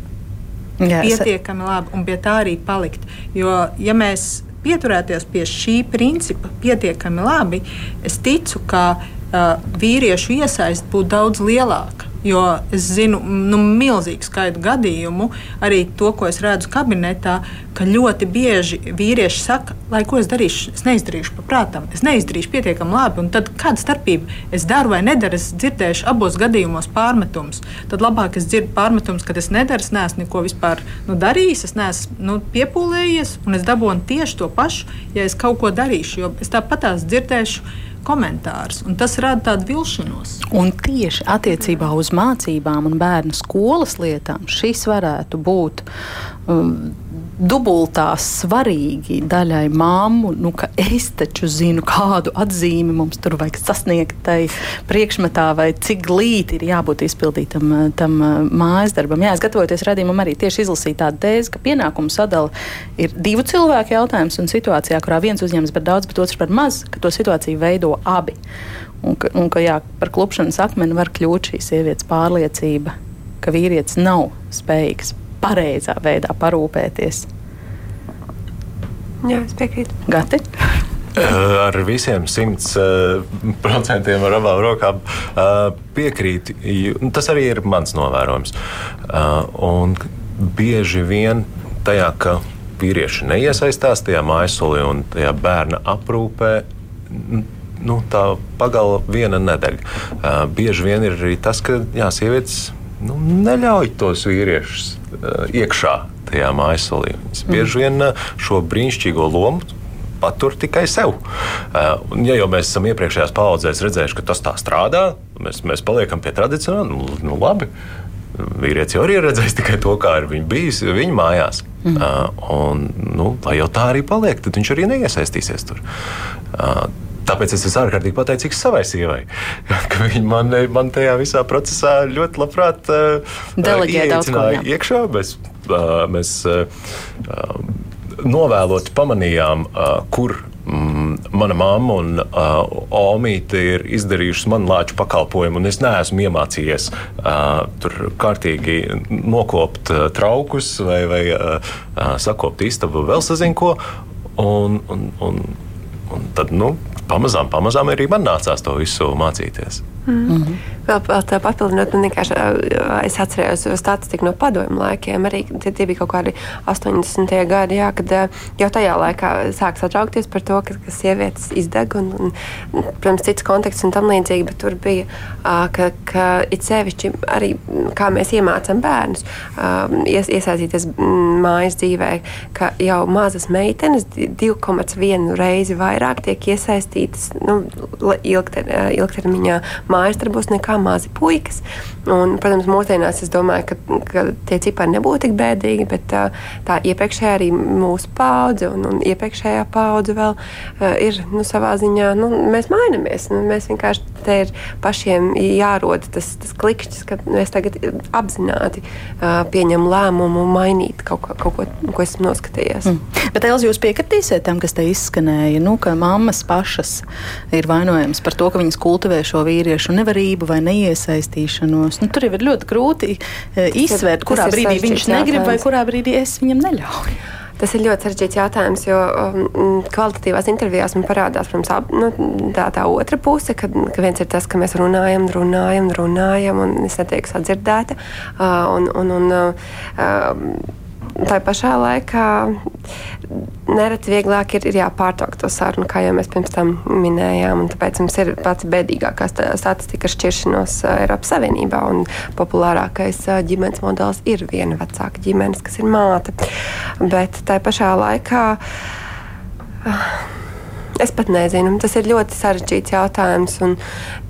Jā, pietiekami labi un pie tā arī palikt. Jo, ja mēs pieturēties pie šī principa pietiekami labi, es ticu, ka uh, vīriešu iesaist būtu daudz lielāka. Jo es zinu nu, milzīgu skaitu gadījumu, arī to, ko es redzu kabinetā, ka ļoti bieži vīrieši saka, lai ko es darīšu, es neizdarīšu paprātam, es neizdarīšu pietiekami labi. Un tad kāda starpība? Es daru vai nedaru, es dzirdēšu abos gadījumos pārmetumus. Tad labāk es dzirdu pārmetumus, ka es nedaru, es neesmu neko vispār nu, darījis, es neesmu nu, piepūlējies, un es dabūnu tieši to pašu, ja es kaut ko darīšu. Jo es tāpat tās dzirdēšu komentārus. Tas rada tādu vilšanos. Un tieši attiecībā uz mācībām un bērnu skolas lietām šis varētu būt. Um, dubultā svarīgi daļai māmu, nu, ka es taču zinu, kādu atzīmi mums tur vajag sasniegt tai priekšmetā, vai cik glīti ir jābūt izpildītam tam mājas darbam. Jā, es gatavoties radījumam arī tieši izlasīju tādu tēzi, ka pienākumu sadala ir divu cilvēku jautājums un situācijā, kurā viens uzņems par daudz, bet otrs par maz, ka to situāciju veido abi. Un ka, un ka jā, par klupšanas akmeni var kļūt šī sievietes pārliecība, ka vīrietis nav spējīgs pareizā veidā parūpēties. Jā, es piekrītu. Gati? Ar visiem simts procentiem ar abām rokām piekrīt. Tas arī ir mans novērojums. Un bieži vien tajā, ka vīrieši neiesaistās tajā mājasolī un tajā bērna aprūpē. Nu, tā pagala viena nedēļa. Bieži vien ir arī tas, ka jā, sievietes nu, neļauj tos vīriešus uh, iekšā tajā mājasolī. Viņas bieži vien uh, šo brīnišķīgo lomu patur tikai sev. Uh, un, ja jau mēs esam iepriekšējās paudzēs redzējuši, ka tas tā strādā, mēs, mēs paliekam pie tradicionāla, nu, nu labi. Vīrietis jau ir redzējis tikai to, kā ir viņa bijis viņa mājās. Mm. Uh, un, nu, lai jau tā arī paliek, tad viņš arī neiesaistīsies tur. Uh, Tāpēc es esmu ārkārtīgi pateicīgs savai sievai, ka viņa man, man tajā visā procesā ļoti labprāt uh, ieteicināja iekšā. Mēs, uh, mēs novēloti pamanījām, kur mm, mana mamma un uh, Omīte ir izdarījušas man lāču pakalpojumu, un es neesmu iemācījies uh, tur kārtīgi nokopt uh, traukus vai, vai uh, sakopt istabu, vēl sazinu ko. Un, un, un, un tad, nu, pamazām, pamazām arī man nācās to visu mācīties. Mm. Mm -hmm. Vēl, vēl tā papildinot, man vienkārši es atcerējos statistiku no padomju laikiem. Arī tie, tie bija kaut kādi 80. gadi, jā, kad jau tajā laikā sāk satraukties par to, ka, ka sievietes izdeg un, un, protams, cits konteksts un tam līdzīgi, bet tur bija, ka, ka it sevišķi arī kā mēs iemācām bērnus ies, iesaistīties mājas dzīvē, ka jau mazas meitenes 2,1 reizi vairāk tiek iesaistītas nu, ilgter, ilgtermiņā mājas darbos nekā mazi puikas. Un, protams, mūsdienās es domāju, ka, ka tie cipari nebūtu tik bēdīgi, bet tā, tā iepriekšējā arī mūsu paudze un, un iepriekšējā paudze vēl ir nu, savā ziņā, nu, mēs mainamies. Nu, mēs vienkārši te ir pašiem jārod tas, tas klikšķis, ka mēs tagad apzināti uh, pieņemam lēmumu mainīt kaut ko, kaut ko, ko esmu noskatījies. Mm. Bet, Elza, jūs piekritīsiet tam, kas te izskanēja, nu, ka mammas pašas ir vainojamas par to, ka viņas kultivē šo vīriešu nevarību vai neiesaistīšanos. Nu, tur jau ir ļoti grūti izsvērt, kurā brīdī viņš negrib vai kurā brīdī es viņam neļauju. Tas ir ļoti sarežģīts jautājums, jo um, kvalitatīvās intervijās man parādās protams, ab, nu, tā, tā otra puse, ka, ka viens ir tas, ka mēs runājam, runājam, runājam, un es netieku sadzirdēta. Uh, un, un, un, uh, tā pašā laikā nereti vieglāk ir, ir jāpārtraukt to sarunu, kā jau mēs pirms tam minējām. Tāpēc mums ir pats bēdīgākā statistika šķiršanos Eiropas Savienībā. Populārākais ģimenes modelis ir viena vecāka ģimenes, kas ir māte. Bet tā pašā laikā. Es pat nezinu, tas ir ļoti sarežģīts jautājums. Un,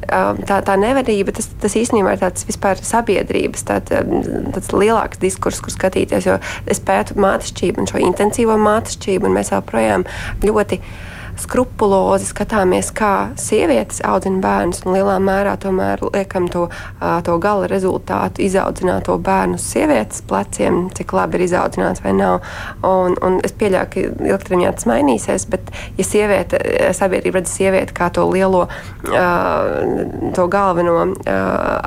tā, tā nevarība, tas, tas īstenībā ir tāds vispār sabiedrības tād, tāds lielāks diskurss, kur skatīties. Jo es pētu mātešķību un šo intensīvo mātešķību, un mēs joprojām ļoti skrupulozi skatāmies, kā sievietes audzina bērnus, un lielā mērā tomēr liekam to, to gala rezultātu, izaudzināto bērnu uz sievietes pleciem, cik labi ir izaudzināts vai nav. Un, un es pieļauju, ka ilgtermiņā tas mainīsies, bet ja sieviete, sabiedrība redz sievieti kā to lielo, to galveno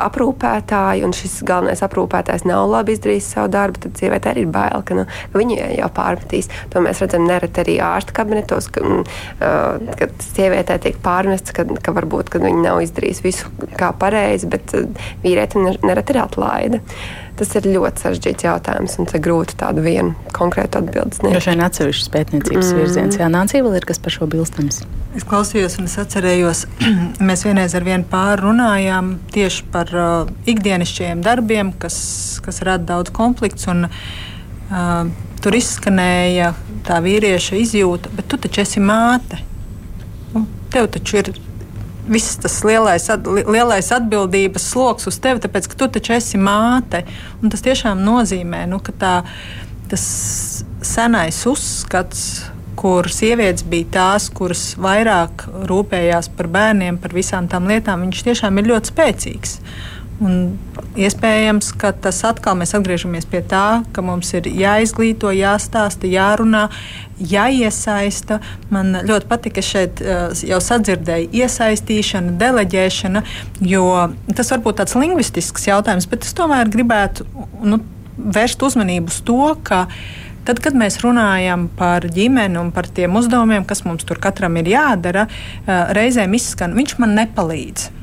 aprūpētāju, un šis galvenais aprūpētājs nav labi izdarījis savu darbu, tad sieviete arī ir bail, ka, nu, ka viņi jau pārmetīs. To mēs redzam nereti arī ārsta kabinetos. Ka, kad sievietē tiek pārmests, ka, ka varbūt ka viņa nav izdarījusi visu kā pareizi, bet vīrietim nereti ir atlaide. Tas ir ļoti sarežģīts jautājums, un ir grūti tādu vienu konkrētu atbildi sniegt. Droši vien atsevišķs pētniecības mm. virziens. Jā, Nācija vēl ir kas par šo bilstams. Es klausījos un es atcerējos, mēs vienreiz ar vienu pāri runājām tieši par uh, ikdienišķiem darbiem, kas, kas rada daudz konflikts. Un, uh, tur izskanēja tā vīrieša izjūta, bet tu taču esi māte. Nu, tev taču ir viss tas lielais, at, lielais atbildības sloks uz tevi, tāpēc ka tu taču esi māte. Un tas tiešām nozīmē, nu, ka tā, tas senais uzskats, kur sievietes bija tās, kuras vairāk rūpējās par bērniem, par visām tām lietām, viņš tiešām ir ļoti spēcīgs. Un iespējams, ka tas atkal mēs atgriežamies pie tā, ka mums ir jāizglīto, jāstāsta, jārunā, jāiesaista. Man ļoti patika, ka šeit uh, jau sadzirdēju iesaistīšana, deleģēšana, jo tas var būt tāds lingvistisks jautājums, bet es tomēr gribētu nu, vērst uzmanību uz to, ka Tad, kad mēs runājam par ģimeni un par tiem uzdevumiem, kas mums tur katram ir jādara, uh, reizēm izskan, viņš man nepalīdz.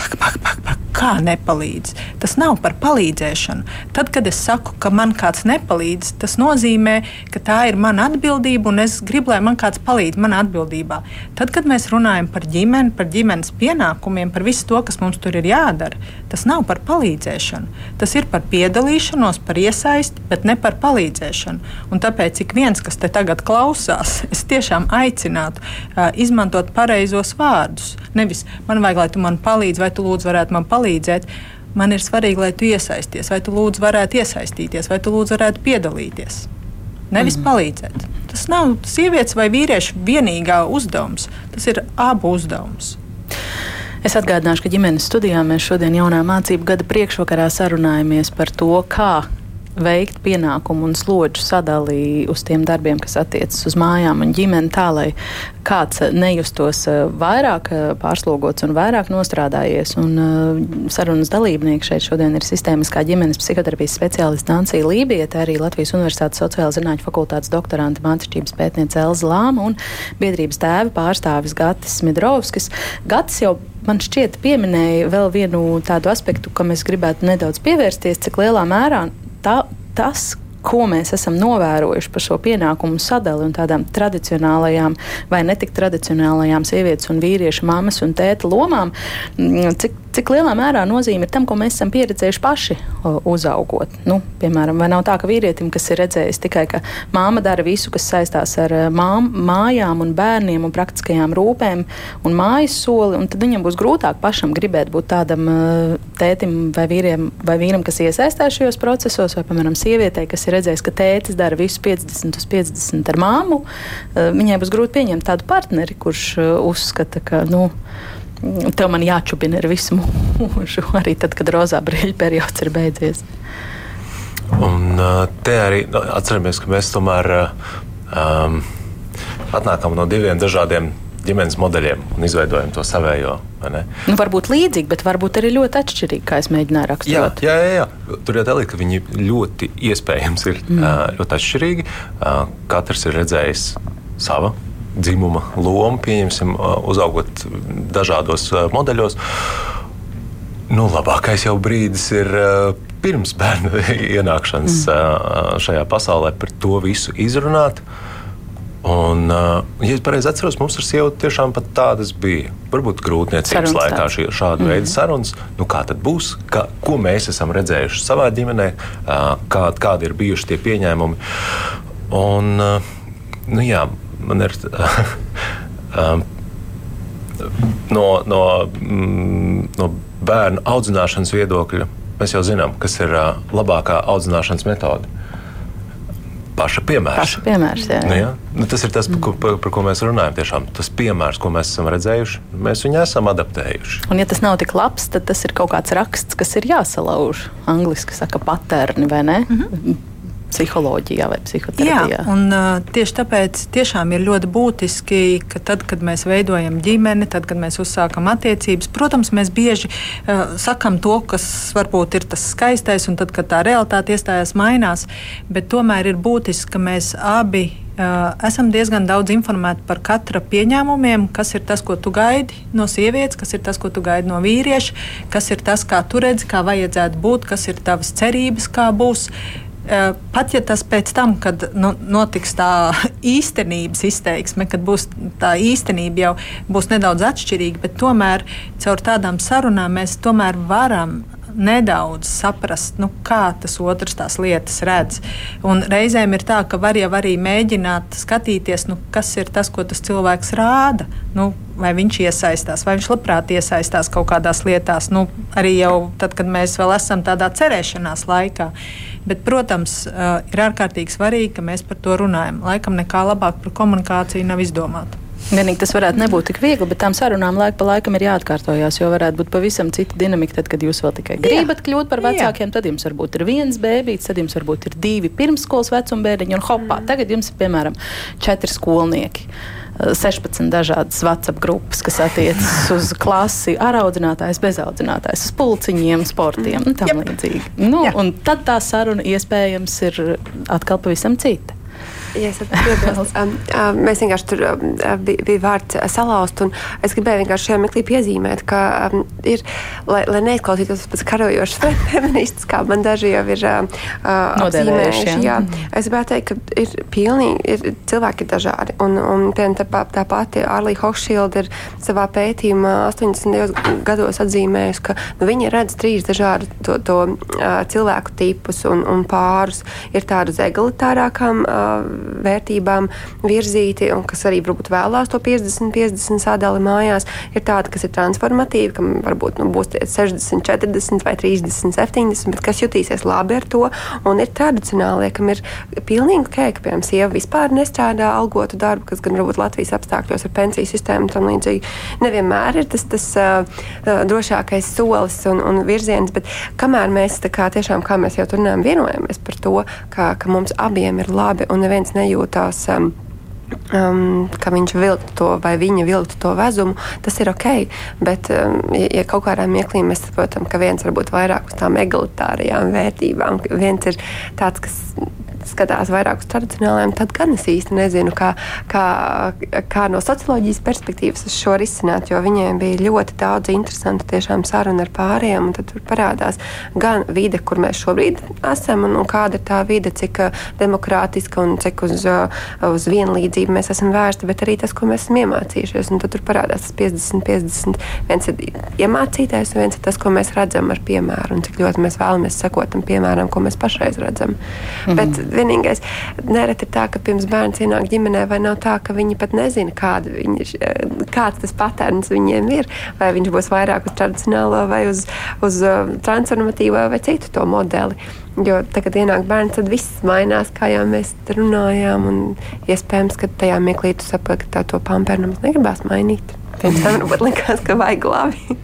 Pak, pak, pak, pak kā nepalīdz. Tas nav par palīdzēšanu. Tad, kad es saku, ka man kāds nepalīdz, tas nozīmē, ka tā ir mana atbildība un es gribu, lai man kāds palīdz manā atbildībā. Tad, kad mēs runājam par ģimeni, par ģimenes pienākumiem, par visu to, kas mums tur ir jādara, tas nav par palīdzēšanu. Tas ir par piedalīšanos, par iesaisti, bet ne par palīdzēšanu. Un tāpēc ik viens, kas te tagad klausās, es tiešām aicinātu uh, izmantot pareizos vārdus. Nevis man vajag, lai tu man palīdzi, vai tu lūdzu varētu man palīdzēt. Man ir svarīgi, lai tu iesaisties, vai tu lūdzu varētu iesaistīties, vai tu lūdzu varētu piedalīties. Nevis mm. palīdzēt. Tas nav sievietes vai vīriešu vienīgā uzdevums. Tas ir abu uzdevums. Es atgādināšu, ka ģimenes studijā mēs šodien jaunā mācību gada priekšvakarā sarunājamies par to, kā veikt pienākumu un slodžu sadalī uz tiem darbiem, kas attiecas uz mājām un ģimeni, tā lai kāds nejustos eh, vairāk eh, pārslogots un vairāk nostrādājies. Un, uh, sarunas dalībnieki šeit šodien ir sistēmiskā ģimenes psihoterapijas speciāliste Nancija Lībieta, arī Latvijas Universitātes sociāla zinātņu fakultātes doktoranta mācības pētniece Elza Lāma un biedrības tēva pārstāvis Gatis Midrovskis. Gatis jau man šķiet, pieminēja vēl vienu tādu aspektu, kam es gribētu nedaudz pievērsties, cik lielā mērā tā, tas, ko mēs esam novērojuši par šo pienākumu sadali un tādām tradicionālajām vai netik tradicionālajām sievietes un vīriešu mammas un tēta lomām, mm, cik cik lielā mērā nozīme ir tam, ko mēs esam pieredzējuši paši uzaugot. Nu, piemēram, vai nav tā, ka vīrietim, kas ir redzējis tikai, ka māma dara visu, kas saistās ar mām, mājām un bērniem un praktiskajām rūpēm un mājas soli, un tad viņam būs grūtāk pašam gribēt būt tādam tētim vai, vīriem, vai vīram, kas iesaistās šajos procesos, vai, piemēram, sievietei, kas ir redzējis, ka tētis dara visu 50 uz 50 ar māmu, viņai būs grūti pieņemt tādu partneri, kurš uzskata, ka, nu, Tev man jāčubina ar visu mūžu, arī tad, kad rozā brīļa periods ir beidzies. Un te arī nu, atceramies, ka mēs tomēr um, atnākam no diviem dažādiem ģimenes modeļiem un izveidojam to savējo. Nu, varbūt līdzīgi, bet varbūt arī ļoti atšķirīgi, kā es mēģināju raksturot. Jā, jā, jā. tur jau teikt, ka viņi ļoti iespējams ir mm. ļoti atšķirīgi. Katrs ir redzējis savu dzimuma lomu, pieņemsim, uzaugot dažādos modeļos. Nu, labākais jau brīdis ir pirms bērna ienākšanas mm. šajā pasaulē par to visu izrunāt. Un, ja es pareizi atceros, mums ar sievu tiešām tādas bija. Varbūt grūtniecības laikā šī, šāda mm. veida sarunas. Nu, kā tad būs? Kā, ko mēs esam redzējuši savā ģimenē, kā, kādi ir bijuši tie pieņēmumi. Un, nu, jā, man ir. um, no, no, mm, no bērnu audzināšanas viedokļa mēs jau zinām, kas ir uh, labākā audzināšanas metode. Paša piemērs. Paša piemērs jā. Nu, jā? Nu, tas ir tas, par ko, par, par ko mēs runājam. Tiešām. Tas piemērs, ko mēs esam redzējuši, mēs viņu esam adaptējuši. Un, ja tas nav tik labs, tad tas ir kaut kāds raksts, kas ir jāsalauž. Angliski saka, patērni vai ne? Mm -hmm psiholoģijā vai psihoterapijā. Jā, un, uh, tieši tāpēc tiešām ir ļoti būtiski, ka tad, kad mēs veidojam ģimeni, tad, kad mēs uzsākam attiecības, protams, mēs bieži uh, sakam to, kas varbūt ir tas skaistais, un tad, kad tā realitāte iestājās, mainās. Bet tomēr ir būtiski, ka mēs abi esam diezgan daudz informēti par katra pieņēmumiem, kas ir tas, ko tu gaidi no sievietes, kas ir tas, ko tu gaidi no vīrieša, kas ir tas, kā tu redzi, kā vajadzētu būt, kas ir tavas cerības, kā būs. Eh, pat ja tas pēc tam, kad nu, notiks tā īstenības izteiksme, kad būs tā īstenība jau būs nedaudz atšķirīga, bet tomēr caur tādām sarunām mēs tomēr varam nedaudz saprast, nu, kā tas otrs tās lietas redz. Un reizēm ir tā, ka var jau arī mēģināt skatīties, nu, kas ir tas, ko tas cilvēks rāda. Nu, vai viņš iesaistās, vai viņš labprāt iesaistās kaut kādās lietās, nu, arī jau tad, kad mēs vēl esam tādā cerēšanās laikā. Bet, protams, ir ārkārtīgi svarīgi, ka mēs par to runājam. Laikam nekā labāk par komunikāciju nav izdomāta. Vienīgi tas varētu nebūt tik viegli, bet tām sarunām laika pa laikam ir jāatkārtojas, jo varētu būt pavisam cita dinamika. Tad, kad jūs vēl tikai gribat Jā. kļūt par vecākiem, Jā. tad jums varbūt ir viens bērns, tad jums varbūt ir divi pirmsskolas vecuma bērniņi, un hopā, mm. tagad jums ir piemēram četri skolnieki. 16 dažādas WhatsApp grupas, kas attiecas uz klasi, ar audzinātājs, bez audzinātājs, uz pulciņiem, sportiem un tam līdzīgi. Nu, un tad tā saruna iespējams ir atkal pavisam cita. Ja um, um, mēs vienkārši tur um, bija, bija vārds salauzt, un es gribēju vienkārši šajā meklī piezīmēt, ka um, ir, lai, lai neizklausītos pēc karojošas feministas, kā man daži jau ir uh, apzīmējuši. Jā. jā. Es gribētu teikt, ka ir pilnīgi, ir, cilvēki ir dažādi, un, un piemēram, tā, tā pati Arlija Hochschild ir savā pētījumā 80. gados atzīmējusi, ka nu, viņi redz trīs dažādu to, to uh, cilvēku tipus un, un pārus. Ir tādu uz egalitārākām uh, vērtībām virzīti, un kas arī varbūt vēlās to 50-50 sadali mājās, ir tāda, kas ir transformatīva, kam varbūt nu, būs 60, 40 vai 30, 70, bet kas jutīsies labi ar to, un ir tradicionālie, kam ir pilnīgi ok, ka, piemēram, sieva vispār nestrādā algotu darbu, kas gan varbūt Latvijas apstākļos ar pensiju sistēmu un tam līdzīgi nevienmēr ir tas, tas uh, drošākais solis un, un virziens, bet kamēr mēs tā kā tiešām, kā mēs jau tur runājam, vienojamies par to, ka, ka mums abiem ir labi un neviens neviens nejūtās. Um, Um, ka viņš vilktu to vai viņa vilktu to vezumu, tas ir ok. Bet, um, ja, ja kaut kādā mirklī mēs saprotam, ka viens varbūt vairāk uz tām egalitārajām vērtībām, viens ir tāds, kas skatās vairāk uz tradicionālajiem, tad gan es īsti nezinu, kā, kā, kā no socioloģijas perspektīvas uz šo risināt, jo viņiem bija ļoti daudz interesantu tiešām sarunu ar pāriem, un tad tur parādās gan vide, kur mēs šobrīd esam, un, un kāda ir tā vide, cik uh, demokrātiska un cik uz, uh, uz vienlīdzību mēs esam vērsti, bet arī tas, ko mēs esam iemācījušies. Un tad tur parādās tas 50, 50. Viens ir iemācītais, un viens ir tas, ko mēs redzam ar piemēru, un cik ļoti mēs vēlamies sekot tam piemēram, ko mēs pašreiz redzam. Mm -hmm. Bet vienīgais, nereti ir tā, ka pirms bērns ienāk ģimenē, vai nav tā, ka viņi pat nezina, kāda viņi, kāds tas patērns viņiem ir. Vai viņš būs vairāk uz tradicionālo, vai uz, uz uh, transformatīvo, vai citu to modeli. Jo tagad ienāk bērns, tad viss mainās, kā jau mēs runājām. Un iespējams, ka tajā mirklī tu saproti, ka tā to pamperu nemaz negribās mainīt. Pirms tam varbūt likās, ka vajag labi.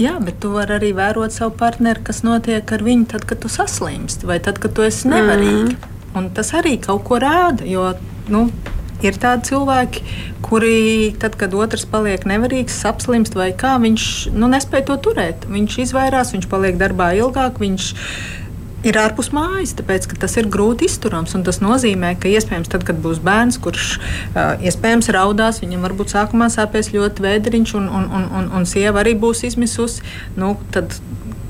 Jā, bet tu vari arī vērot savu partneri, kas notiek ar viņu tad, kad tu saslimsti vai tad, kad tu esi nevarīga. Mm. Un tas arī kaut ko rāda. Jo, nu, ir tādi cilvēki, kuri, tad, kad otrs paliek nevarīgs, apslimst vai kā, viņš nu, nespēja to turēt. Viņš izvairās, viņš paliek darbā ilgāk. Viņš, ir ārpus mājas, tāpēc tas ir grūti izturams. Tas nozīmē, ka iespējams, tad, kad būs bērns, kurš iespējams raudās, viņam varbūt sākumā sāpēs ļoti vēderiņš, un, un, un, un, un sieva arī būs izmisusi. Nu, tad,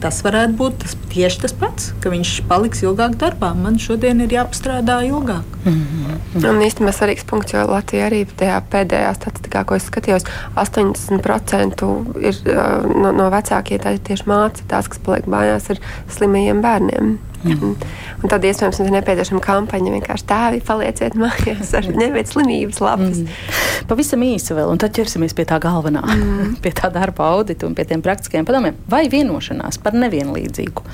Tas varētu būt tas, tieši tas pats, ka viņš paliks ilgāk darbā. Man šodien ir jāpastrādā ilgāk. Mm -hmm. Un īstenībā svarīgs punkts, jo Latvija arī tajā pēdējā statistikā, ko es skatījos, 80% ir no, no vecākiem tieši mācītājiem, tās, kas paliek mājās ar slimajiem bērniem. Mm. Un tad iespējams ir nepieciešama kampaņa. Vienkārši tēvi palieciet mājās ar ņemiet slimības lapas. Mm. Pavisam īsi vēl, un tad ķersimies pie tā galvenā, mm. pie tā darba audita un pie tiem praktiskiem padomiem. Vai vienošanās par nevienlīdzīgu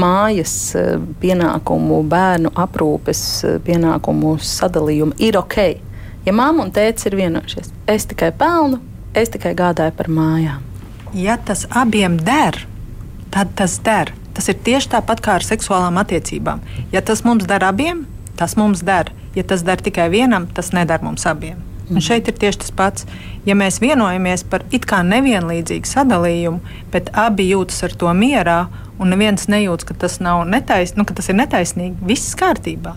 mājas eh, pienākumu, bērnu aprūpes eh, pienākumu sadalījumu ir ok? Ja mamma un tēvs ir vienojušies, es tikai pelnu, es tikai gādāju par mājām. Ja tas abiem der, tad tas der. Tas ir tieši tāpat kā ar seksuālām attiecībām. Ja tas mums der abiem, tas mums der. Ja tas der tikai vienam, tas neder mums abiem. Un mhm. šeit ir tieši tas pats. Ja mēs vienojamies par it kā nevienlīdzīgu sadalījumu, bet abi jūtas ar to mierā, un neviens nejūtas, ka tas, netais, nu, ka tas ir netaisnīgi, viss kārtībā.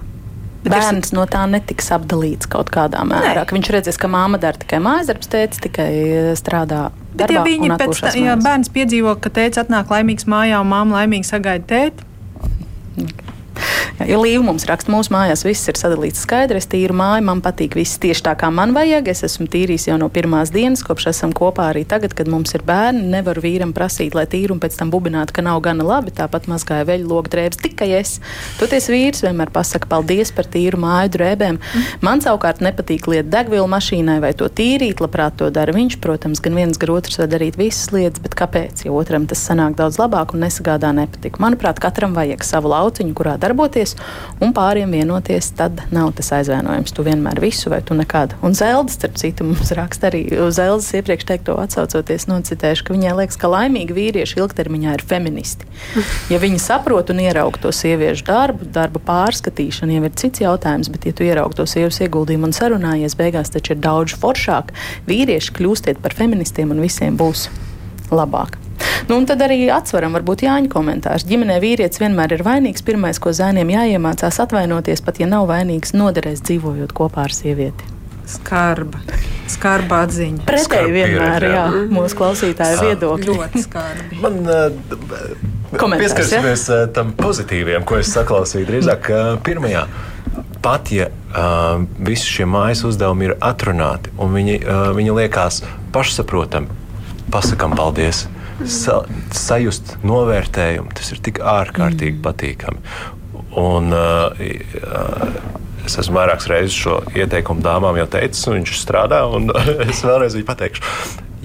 Bērns no tā netiks apdalīts kaut kādā mērā. Viņš redzēs, ka māma dara tikai mājas darbus, tēvs tikai strādā Bet, ja viņi pēc tam, ja bērns piedzīvo, ka tēvs atnāk laimīgs mājā un māma laimīgi sagaida tēti, Ja Līva mums raksta, mūsu mājās viss ir sadalīts skaidri. Es tīru māju, man patīk viss tieši tā, kā man vajag. Es esmu tīrījis jau no pirmās dienas, kopš esam kopā arī tagad, kad mums ir bērni. Nevaru vīram prasīt, lai tīru un pēc tam bubināt, ka nav gana labi. Tāpat mazgāja veļu logu drēbes tikai es. Toties vīrs vienmēr pasaka paldies par tīru māju drēbēm. Mm. Man savukārt nepatīk liet degvielu mašīnai vai to tīrīt. Labprāt to dara viņš. Protams, gan viens, gan otrs var darīt visas lietas, bet kāpēc? Ja otram tas sanāk daudz labāk un nesagādā nepatīk. Manuprāt, katram vajag savu lauciņu, kurā darboties un pāriem vienoties, tad nav tas aizvainojums. Tu vienmēr visu vai tu nekad. Un Zelda, starp citu, mums raksta arī uz Zeldas iepriekš teikto atsaucoties, nocitēšu, ka viņai liekas, ka laimīgi vīrieši ilgtermiņā ir feministi. Ja viņi saprot un ieraug to sieviešu darbu, darba pārskatīšanu, jau ir cits jautājums, bet ja tu ieraug to sieviešu ieguldījumu un sarunājies, beigās taču ir daudz foršāk. Vīrieši kļūstiet par feministiem un visiem būs labāk. Nu, un tad arī atsveram, varbūt Jāņa komentārs. Ģimenē vīrietis vienmēr ir vainīgs. Pirmais, ko zēniem jāiemācās atvainoties, pat ja nav vainīgs, noderēs dzīvojot kopā ar sievieti. Skarba. Skarba atziņa. Pretēji vienmēr, jā, jā mūsu klausītāju viedokļi. Ļoti skarbi. Man, uh, pieskarsimies ja? tam pozitīviem, ko es saklausīju drīzāk uh, pirmajā. Pat ja uh, visi šie mājas uzdevumi ir atrunāti un viņi, uh, viņi liekas pašsaprotami, pasakām paldies sa, sajust novērtējumu. Tas ir tik ārkārtīgi mm. patīkami. Un, uh, Es esmu vairākas reizes šo ieteikumu dāmām jau teicis, un viņš strādā. es vēlreiz viņai pateikšu,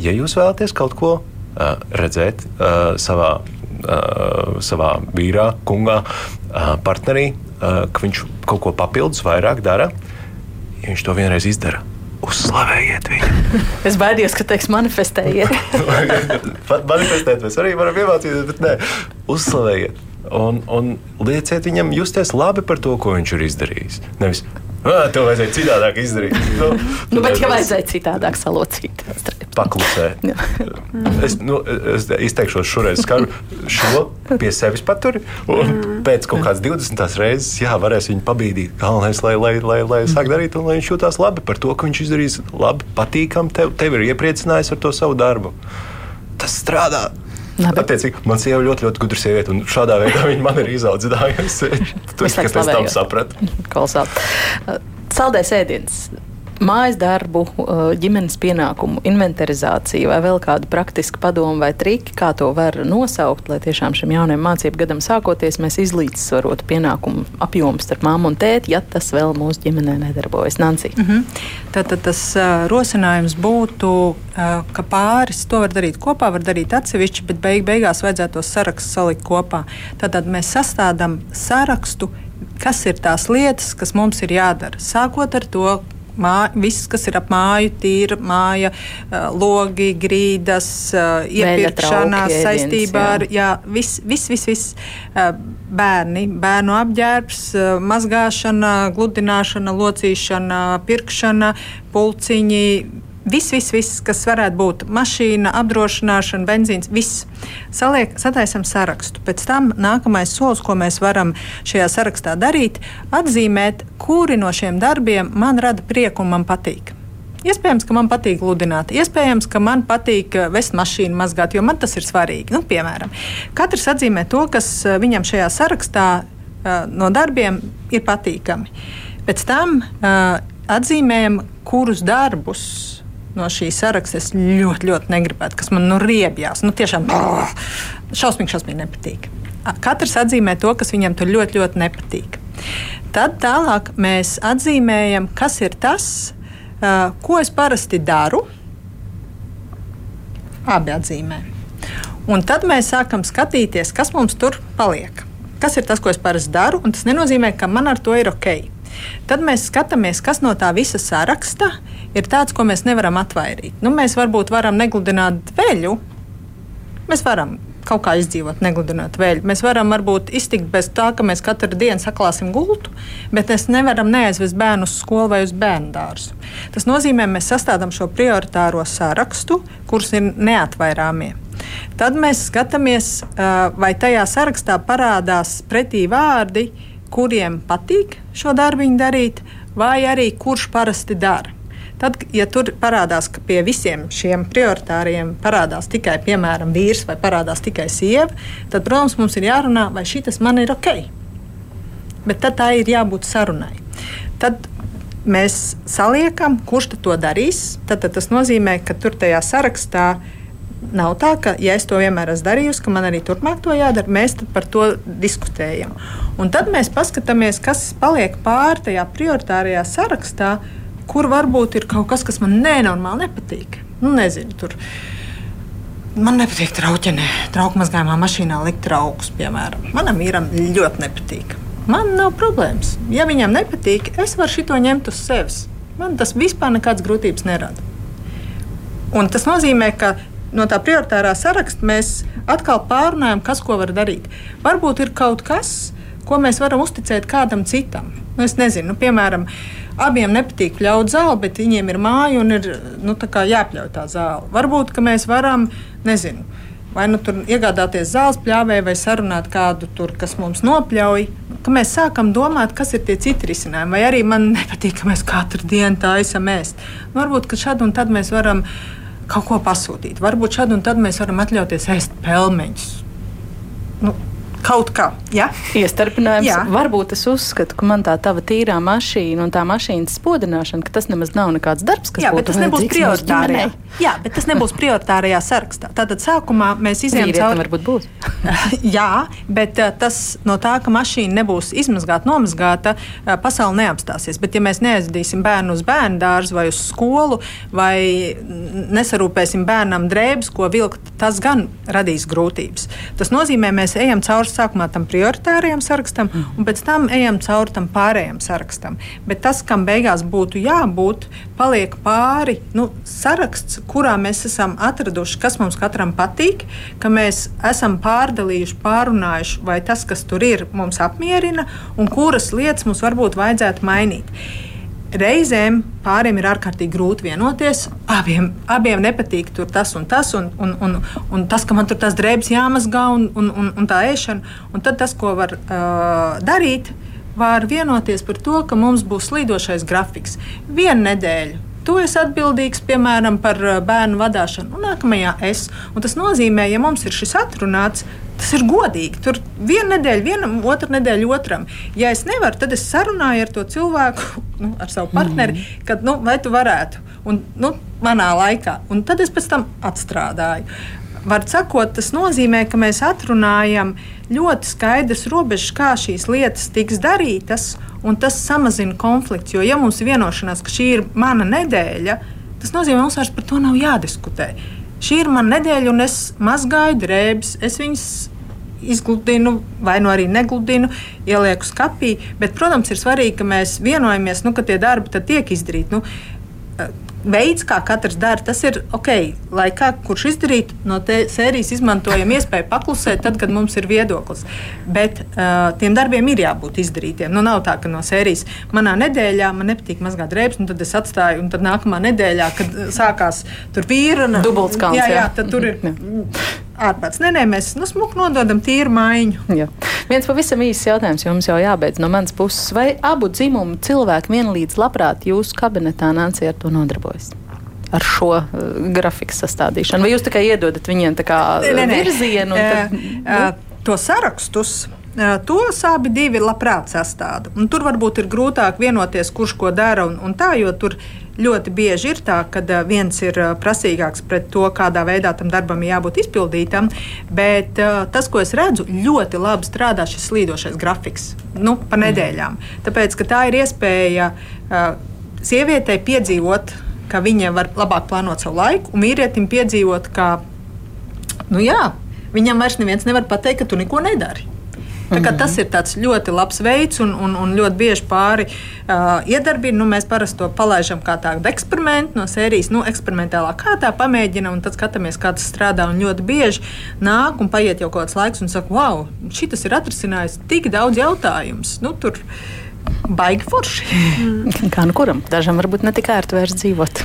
ja jūs vēlaties kaut ko uh, redzēt uh, savā, uh, savā vīrā, kungā, uh, partnerī, uh, ka viņš kaut ko papildus vairāk dara, ja viņš to vienreiz izdara uzslavējiet viņu. es baidījos, ka teiks manifestējiet. Manifestēt mēs arī varam iemācīties, bet nē, uzslavējiet. Un, un lieciet viņam justies labi par to, ko viņš ir izdarījis. Nevis, to vajadzēja citādāk izdarīt. Nu, nu, bet, ja vajadzēja citādāk salocīt, paklusē. es, nu, es izteikšos šoreiz skaru šo pie sevis paturi, un mm. pēc kaut kādas 20 reizes, jā, varēs viņu pabīdīt. Galvenais, lai, lai, lai, lai sāk darīt, un lai viņš jūtās labi par to, ka viņš izdarīs labi, patīkam, tev, tev ir iepriecinājis ar to savu darbu. Tas strādā. Attiecīgi, man sieva ļoti, ļoti gudra sieviete, un šādā veidā viņa man ir izaudzinājusi. Tas, kas pēc tam sapratu. Kolosāli. Saldēs ēdiens mājas darbu, uh, ģimenes pienākumu inventarizāciju vai vēl kādu praktisku padomu vai triki, kā to var nosaukt, lai tiešām šim jaunajam mācību gadam sākoties mēs izlīdzsvarotu pienākumu apjomu starp māmu un tēti, ja tas vēl mūsu ģimenē nedarbojas. Nancy. Mm -hmm. Tātad tas uh, rosinājums būtu, uh, ka pāris to var darīt kopā, var darīt atsevišķi, bet beig beigās vajadzētu tos sarakstus salikt kopā. Tātad mēs sastādām sarakstu, kas ir tās lietas, kas mums ir jādara. Sākot ar to, Mā, viss, kas ir ap māju, tīra māja, logi, grīdas, iepirkšanās saistībā ar jā, viss, viss, viss, viss. bērni, bērnu apģērbs, mazgāšana, gludināšana, locīšana, pirkšana, pulciņi Viss, viss, viss, kas varētu būt mašīna, apdrošināšana, benzīns, viss. Saliek, sataisam sarakstu. Pēc tam nākamais solis, ko mēs varam šajā sarakstā darīt, atzīmēt, kuri no šiem darbiem man rada prieku un man patīk. Iespējams, ka man patīk gludināt, iespējams, ka man patīk eh, vest mašīnu mazgāt, jo man tas ir svarīgi. Nu, piemēram, katrs atzīmē to, kas eh, viņam šajā sarakstā uh, no darbiem ir patīkami. Pēc tam atzīmējam, kurus darbus no šīs saraksta es ļoti, ļoti negribētu, kas man nu riebjās. Nu, tiešām brrr, šausmīgi, šausmīgi nepatīk. Katrs atzīmē to, kas viņam tur ļoti, ļoti nepatīk. Tad tālāk mēs atzīmējam, kas ir tas, ko es parasti daru. Abi atzīmē. Un tad mēs sākam skatīties, kas mums tur paliek. Kas ir tas, ko es parasti daru, un tas nenozīmē, ka man ar to ir ok. Tad mēs skatāmies, kas no tā visa saraksta ir tāds, ko mēs nevaram atvairīt. Nu, mēs varbūt varam negludināt veļu. Mēs varam kaut kā izdzīvot, negludināt vēļu. Mēs varam varbūt iztikt bez tā, ka mēs katru dienu saklāsim gultu, bet mēs nevaram neaizvest bērnu uz skolu vai uz bērnu dārzu. Tas nozīmē, ka mēs sastādām šo prioritāro sarakstu, kurus ir neatvairāmie. Tad mēs skatāmies, vai tajā sarakstā parādās pretī vārdi, kuriem patīk šo darbu darīt, vai arī kurš parasti dara. Tad, ja tur parādās, ka pie visiem šiem prioritāriem parādās tikai, piemēram, vīrs vai parādās tikai sieva, tad, protams, mums ir jārunā, vai šis man ir ok. Bet tad tā ir jābūt sarunai. Tad mēs saliekam, kurš to darīs. Tad, tad tas nozīmē, ka tur tajā sarakstā nav tā, ka, ja es to vienmēr esmu darījusi, ka man arī turpmāk to jādara, mēs par to diskutējam. Un tad mēs paskatāmies, kas paliek pāri tajā prioritārajā sarakstā, kur varbūt ir kaut kas, kas man nenormāli nepatīk. Nu, nezinu, tur. Man nepatīk trauķenē, trauku mazgājumā mašīnā likt traukus, piemēram. Manam vīram ļoti nepatīk. Man nav problēmas. Ja viņam nepatīk, es varu šito ņemt uz sevis. Man tas vispār nekādas grūtības nerada. Un tas nozīmē, ka no tā prioritārā saraksta mēs atkal pārunājam, kas ko var darīt. Varbūt ir kaut kas, ko mēs varam uzticēt kādam citam. Nu, es nezinu, nu, piemēram, abiem nepatīk pļaut zāli, bet viņiem ir māja un ir nu, jāpļauj tā zāle. Varbūt mēs varam, nezinu. Vai nu tur iegādāties zāles pļāvēju, vai sarunāt kādu tur, kas mums nopļauj, ka mēs sākam domāt, kas ir tie citi risinājumi. Vai arī man nepatīk, ka mēs katru dienu tā esam ēst. Nu, varbūt, ka šad un tad mēs varam kaut ko pasūtīt. Varbūt šad un tad mēs varam atļauties ēst pelmeņus. Nu, Kaut kā, ja? Iestarpinājums. Jā. Varbūt es uzskatu, ka man tā tava tīrā mašīna un tā mašīnas spodināšana, ka tas nemaz nav nekāds darbs, kas Jā, bet tas nebūs prioritārajā. Jā, bet tas nebūs prioritārajā sarakstā. Tātad sākumā mēs izējām cauri. varbūt būs. Jā, bet uh, tas no tā, ka mašīna nebūs izmazgāta, nomazgāta, uh, pasaule neapstāsies. Bet ja mēs neaizdīsim bērnu uz bērnu dārzu vai uz skolu, vai nesarūpēsim bērnam drēbes, ko vilkt, tas gan radīs grūtības. Tas nozīmē, mēs ejam cauri sākumā tam prioritārajam sarakstam, un pēc tam ejam cauri tam pārējiem sarakstam. Bet tas, kam beigās būtu jābūt, paliek pāri nu, saraksts, kurā mēs esam atraduši, kas mums katram patīk, ka mēs esam pārdalījuši, pārunājuši, vai tas, kas tur ir, mums apmierina, un kuras lietas mums varbūt vajadzētu mainīt. Reizēm pāriem ir ārkārtīgi grūti vienoties. Abiem, abiem nepatīk tas un tas, un, un, un, un tas, ka man tur tās drēbes jāmazgā un, un, un, un tā ēšana. Un tad tas, ko var uh, darīt, var vienoties par to, ka mums būs slīdošais grafiks. Vienu nedēļu Tu esi atbildīgs, piemēram, par bērnu vadīšanu, un nākamajā es. Un tas nozīmē, ja mums ir šis atrunāts, Tas ir godīgi. Tur viena nedēļa, vienam, otra nedēļa otram. Ja es nevaru, tad es sarunāju ar to cilvēku, nu, ar savu partneri, mm. kad, nu, vai tu varētu. Un, nu, manā laikā. Un tad es pēc tam atstrādāju. Var sakot, tas nozīmē, ka mēs atrunājam ļoti skaidrs robežas, kā šīs lietas tiks darītas, un tas samazina konflikts. Jo, ja mums ir vienošanās, ka šī ir mana nedēļa, tas nozīmē, ka mums vairs par to nav jādiskutē. Šī ir mana nedēļa, un es mazgāju drēbes, es viņas izgludinu, vai nu arī negludinu, ielieku skapī. Bet, protams, ir svarīgi, ka mēs vienojamies, nu, ka tie darbi tiek izdarīti. Nu, veids, kā katrs dara, tas ir ok. Lai kā kurš izdarītu, no sērijas izmantojam iespēju paklusēt, tad, kad mums ir viedoklis. Bet uh, tiem darbiem ir jābūt izdarītiem. Nu, nav tā, ka no sērijas manā nedēļā man nepatīk mazgāt drēbes, un tad es atstāju, un tad nākamā nedēļā, kad sākās tur vīra, dubultskāns. Jā, jā, tad tur ir. Ārpats. Nē, nē, mēs nu, smuki nododam tīru maiņu. Jā. Viens pavisam īsts jautājums jums jau jābeidz no manas puses. Vai abu dzimumu cilvēki vienlīdz labprāt jūsu kabinetā nācija ar to nodarbojas? Ar šo uh, grafiku sastādīšanu. Vai jūs tikai iedodat viņiem tā kā nē, nē, nē. virzienu? Tad, nu? To sarakstus Tos abi divi labprāt sastāda. Un tur varbūt ir grūtāk vienoties, kurš ko dara un, un tā, jo tur ļoti bieži ir tā, ka viens ir prasīgāks pret to, kādā veidā tam darbam jābūt izpildītam. Bet tas, ko es redzu, ļoti labi strādā šis slīdošais grafiks nu, pa mm. nedēļām. Tāpēc tā ir iespēja sievietei piedzīvot, ka viņa var labāk plānot savu laiku, un vīrietim piedzīvot, ka nu, jā, viņam vairs neviens nevar pateikt, ka tu neko nedari. Mm. Tas ir ļoti labs veids, un, un, un ļoti bieži pāri uh, iedarbina. Nu, mēs parasti to palaidām kā tādu eksperimentu no sērijas, nu, eksperimentālā kārtā pamēģinām, un tad skatāmies, kā tas strādā. Un ļoti bieži nāk un paiet jau kaut kāds laiks, un saka, wow, šis ir atrisinājis tik daudz jautājumus. Nu, tur, Baigi forši. Mm. Kā nu kuram? Dažam varbūt ne tik ērti vairs dzīvot.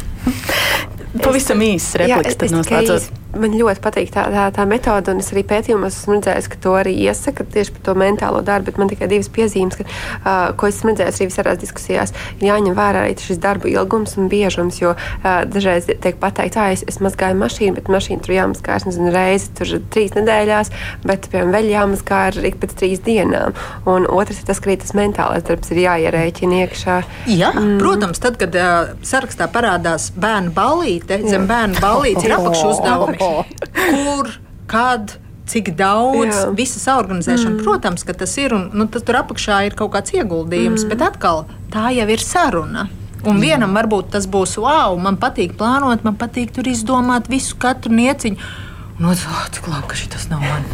Pavisam īsts repliks, tad noslēdzot man ļoti patīk tā, tā, tā metode, un es arī pētījumos esmu redzējis, ka to arī iesaka tieši par to mentālo darbu. Man tikai divas piezīmes, ka, uh, ko esmu redzējis arī visādās diskusijās, ir jāņem vērā arī šis darba ilgums un biežums. Jo uh, dažreiz tiek pateikt, ka es, es mazgāju mašīnu, bet mašīna tur jāmazgā nezinu, reizi tur trīs nedēļās, bet piemēram vēl jāmazgā arī pēc trīs dienām. Un otrs ir tas, ka arī tas mentālais darbs ir jāierēķina iekšā. Jā, mm. protams, tad, kad uh, sarakstā parādās bērnu ballīte, zem bērnu ballītes ir apakšu uzdevumi kur, kad. Cik daudz Jā. visas organizēšana, mm. protams, ka tas ir. Un, nu, tas tur apakšā ir kaut kāds ieguldījums, mm. bet atkal tā jau ir saruna. Un vienam varbūt tas būs wow, man patīk plānot, man patīk tur izdomāt visu, katru nieciņu. Un otrs, oh, cik labi, ka šis nav man.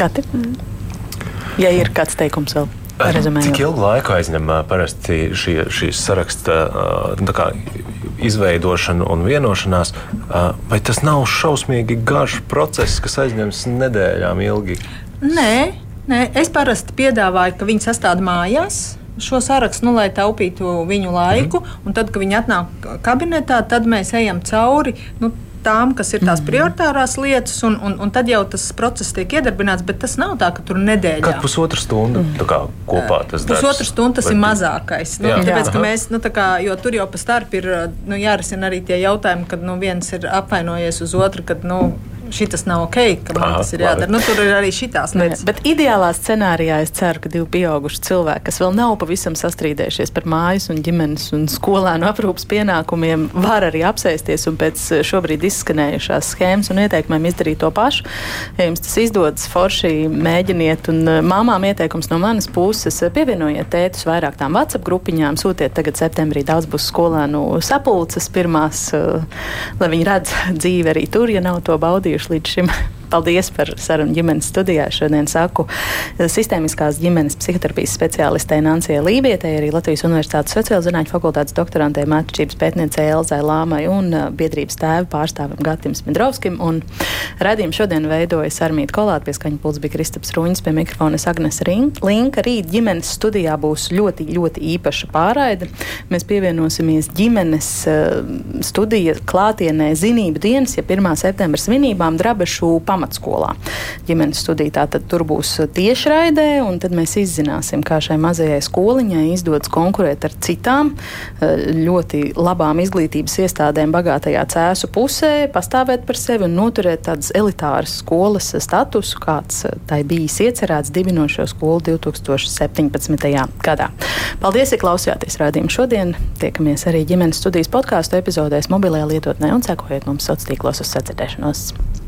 Gati? Mm. Ja ir kāds teikums vēl. Rezumējot. Cik ilgu laiku aizņem parasti šie, šīs saraksta nu, kā, izveidošana un vienošanās? Vai tas nav šausmīgi garš process, kas aizņems nedēļām ilgi? Nē, nē es parasti piedāvāju, ka viņi sastāv mājās šo sarakstu, nu, lai taupītu viņu laiku. Mm. Un tad, kad viņi atnāk kabinetā, tad mēs ejam cauri. Nu, tām, kas ir tās mhm. prioritārās lietas, un, un, un tad jau tas process tiek iedarbināts. Bet tas nav tā, ka tur nedēļā. Kad pusotra stunda mm. kā, kopā tas darbs. Pusotra stunda tas Vai... ir mazākais. Nu, jā. tāpēc, ka mēs, nu, tā kā, jo tur jau pa starp ir nu, jārisina arī tie jautājumi, kad nu, viens ir apvainojies uz otru, kad nu, šis nav ok, ka man Aha, tas ir jādara. Nu, tur ir arī šīs lietas. Bet ideālā scenārijā es ceru, ka divi pieauguši cilvēki, kas vēl nav pavisam sastrīdējušies par mājas un ģimenes un skolēnu aprūpas pienākumiem, var arī apsēsties un pēc šobrīd izskanējušās schēmas un ieteikumiem izdarīt to pašu. Ja jums tas izdodas, forši mēģiniet, un eh, māmām ieteikums no manas puses - pievienojiet tētus vairāk tām WhatsApp grupiņām, sūtiet tagad septembrī daudz būs skolēnu sapulces pirmās, eh, lai viņi redz dzīvi arī tur, ja nav to baudījuši līdz šim. Paldies par sarunu ģimenes studijā. Šodien saku sistēmiskās ģimenes psihoterapijas speciālistē Nancijai Lībietē, arī Latvijas Universitātes sociāla zinātņu fakultātes doktorantē mākslības pētniecei Elzai Lāmai un biedrības tēva pārstāvam Gatim Smidrovskim. Un redzījumu šodien veidoja Sarmīta Kolāta, pie skaņa pults bija Kristaps Ruņas, pie mikrofona Agnes Linka. Rīt ģimenes studijā būs ļoti, ļoti īpaša pārraide. Mēs pievienosimies ģimenes studija klātienē zinību dienas, ja 1. septembra svinībām Drabešu pamatskolā. Ģimenes studija tātad tur būs tiešraidē, un tad mēs izzināsim, kā šai mazajai skoliņai izdodas konkurēt ar citām eh, ļoti labām izglītības iestādēm bagātajā cēsu pusē, pastāvēt par sevi un noturēt tādas elitāras skolas statusu, kāds eh, tai bijis iecerēts dibinošo skolu 2017. gadā. Paldies, ka klausījāties rādījumu šodien. Tiekamies arī ģimenes studijas podkāstu epizodēs mobilajā lietotnē un sekojiet mums sociālos tīklos uz sadzirdēšanos.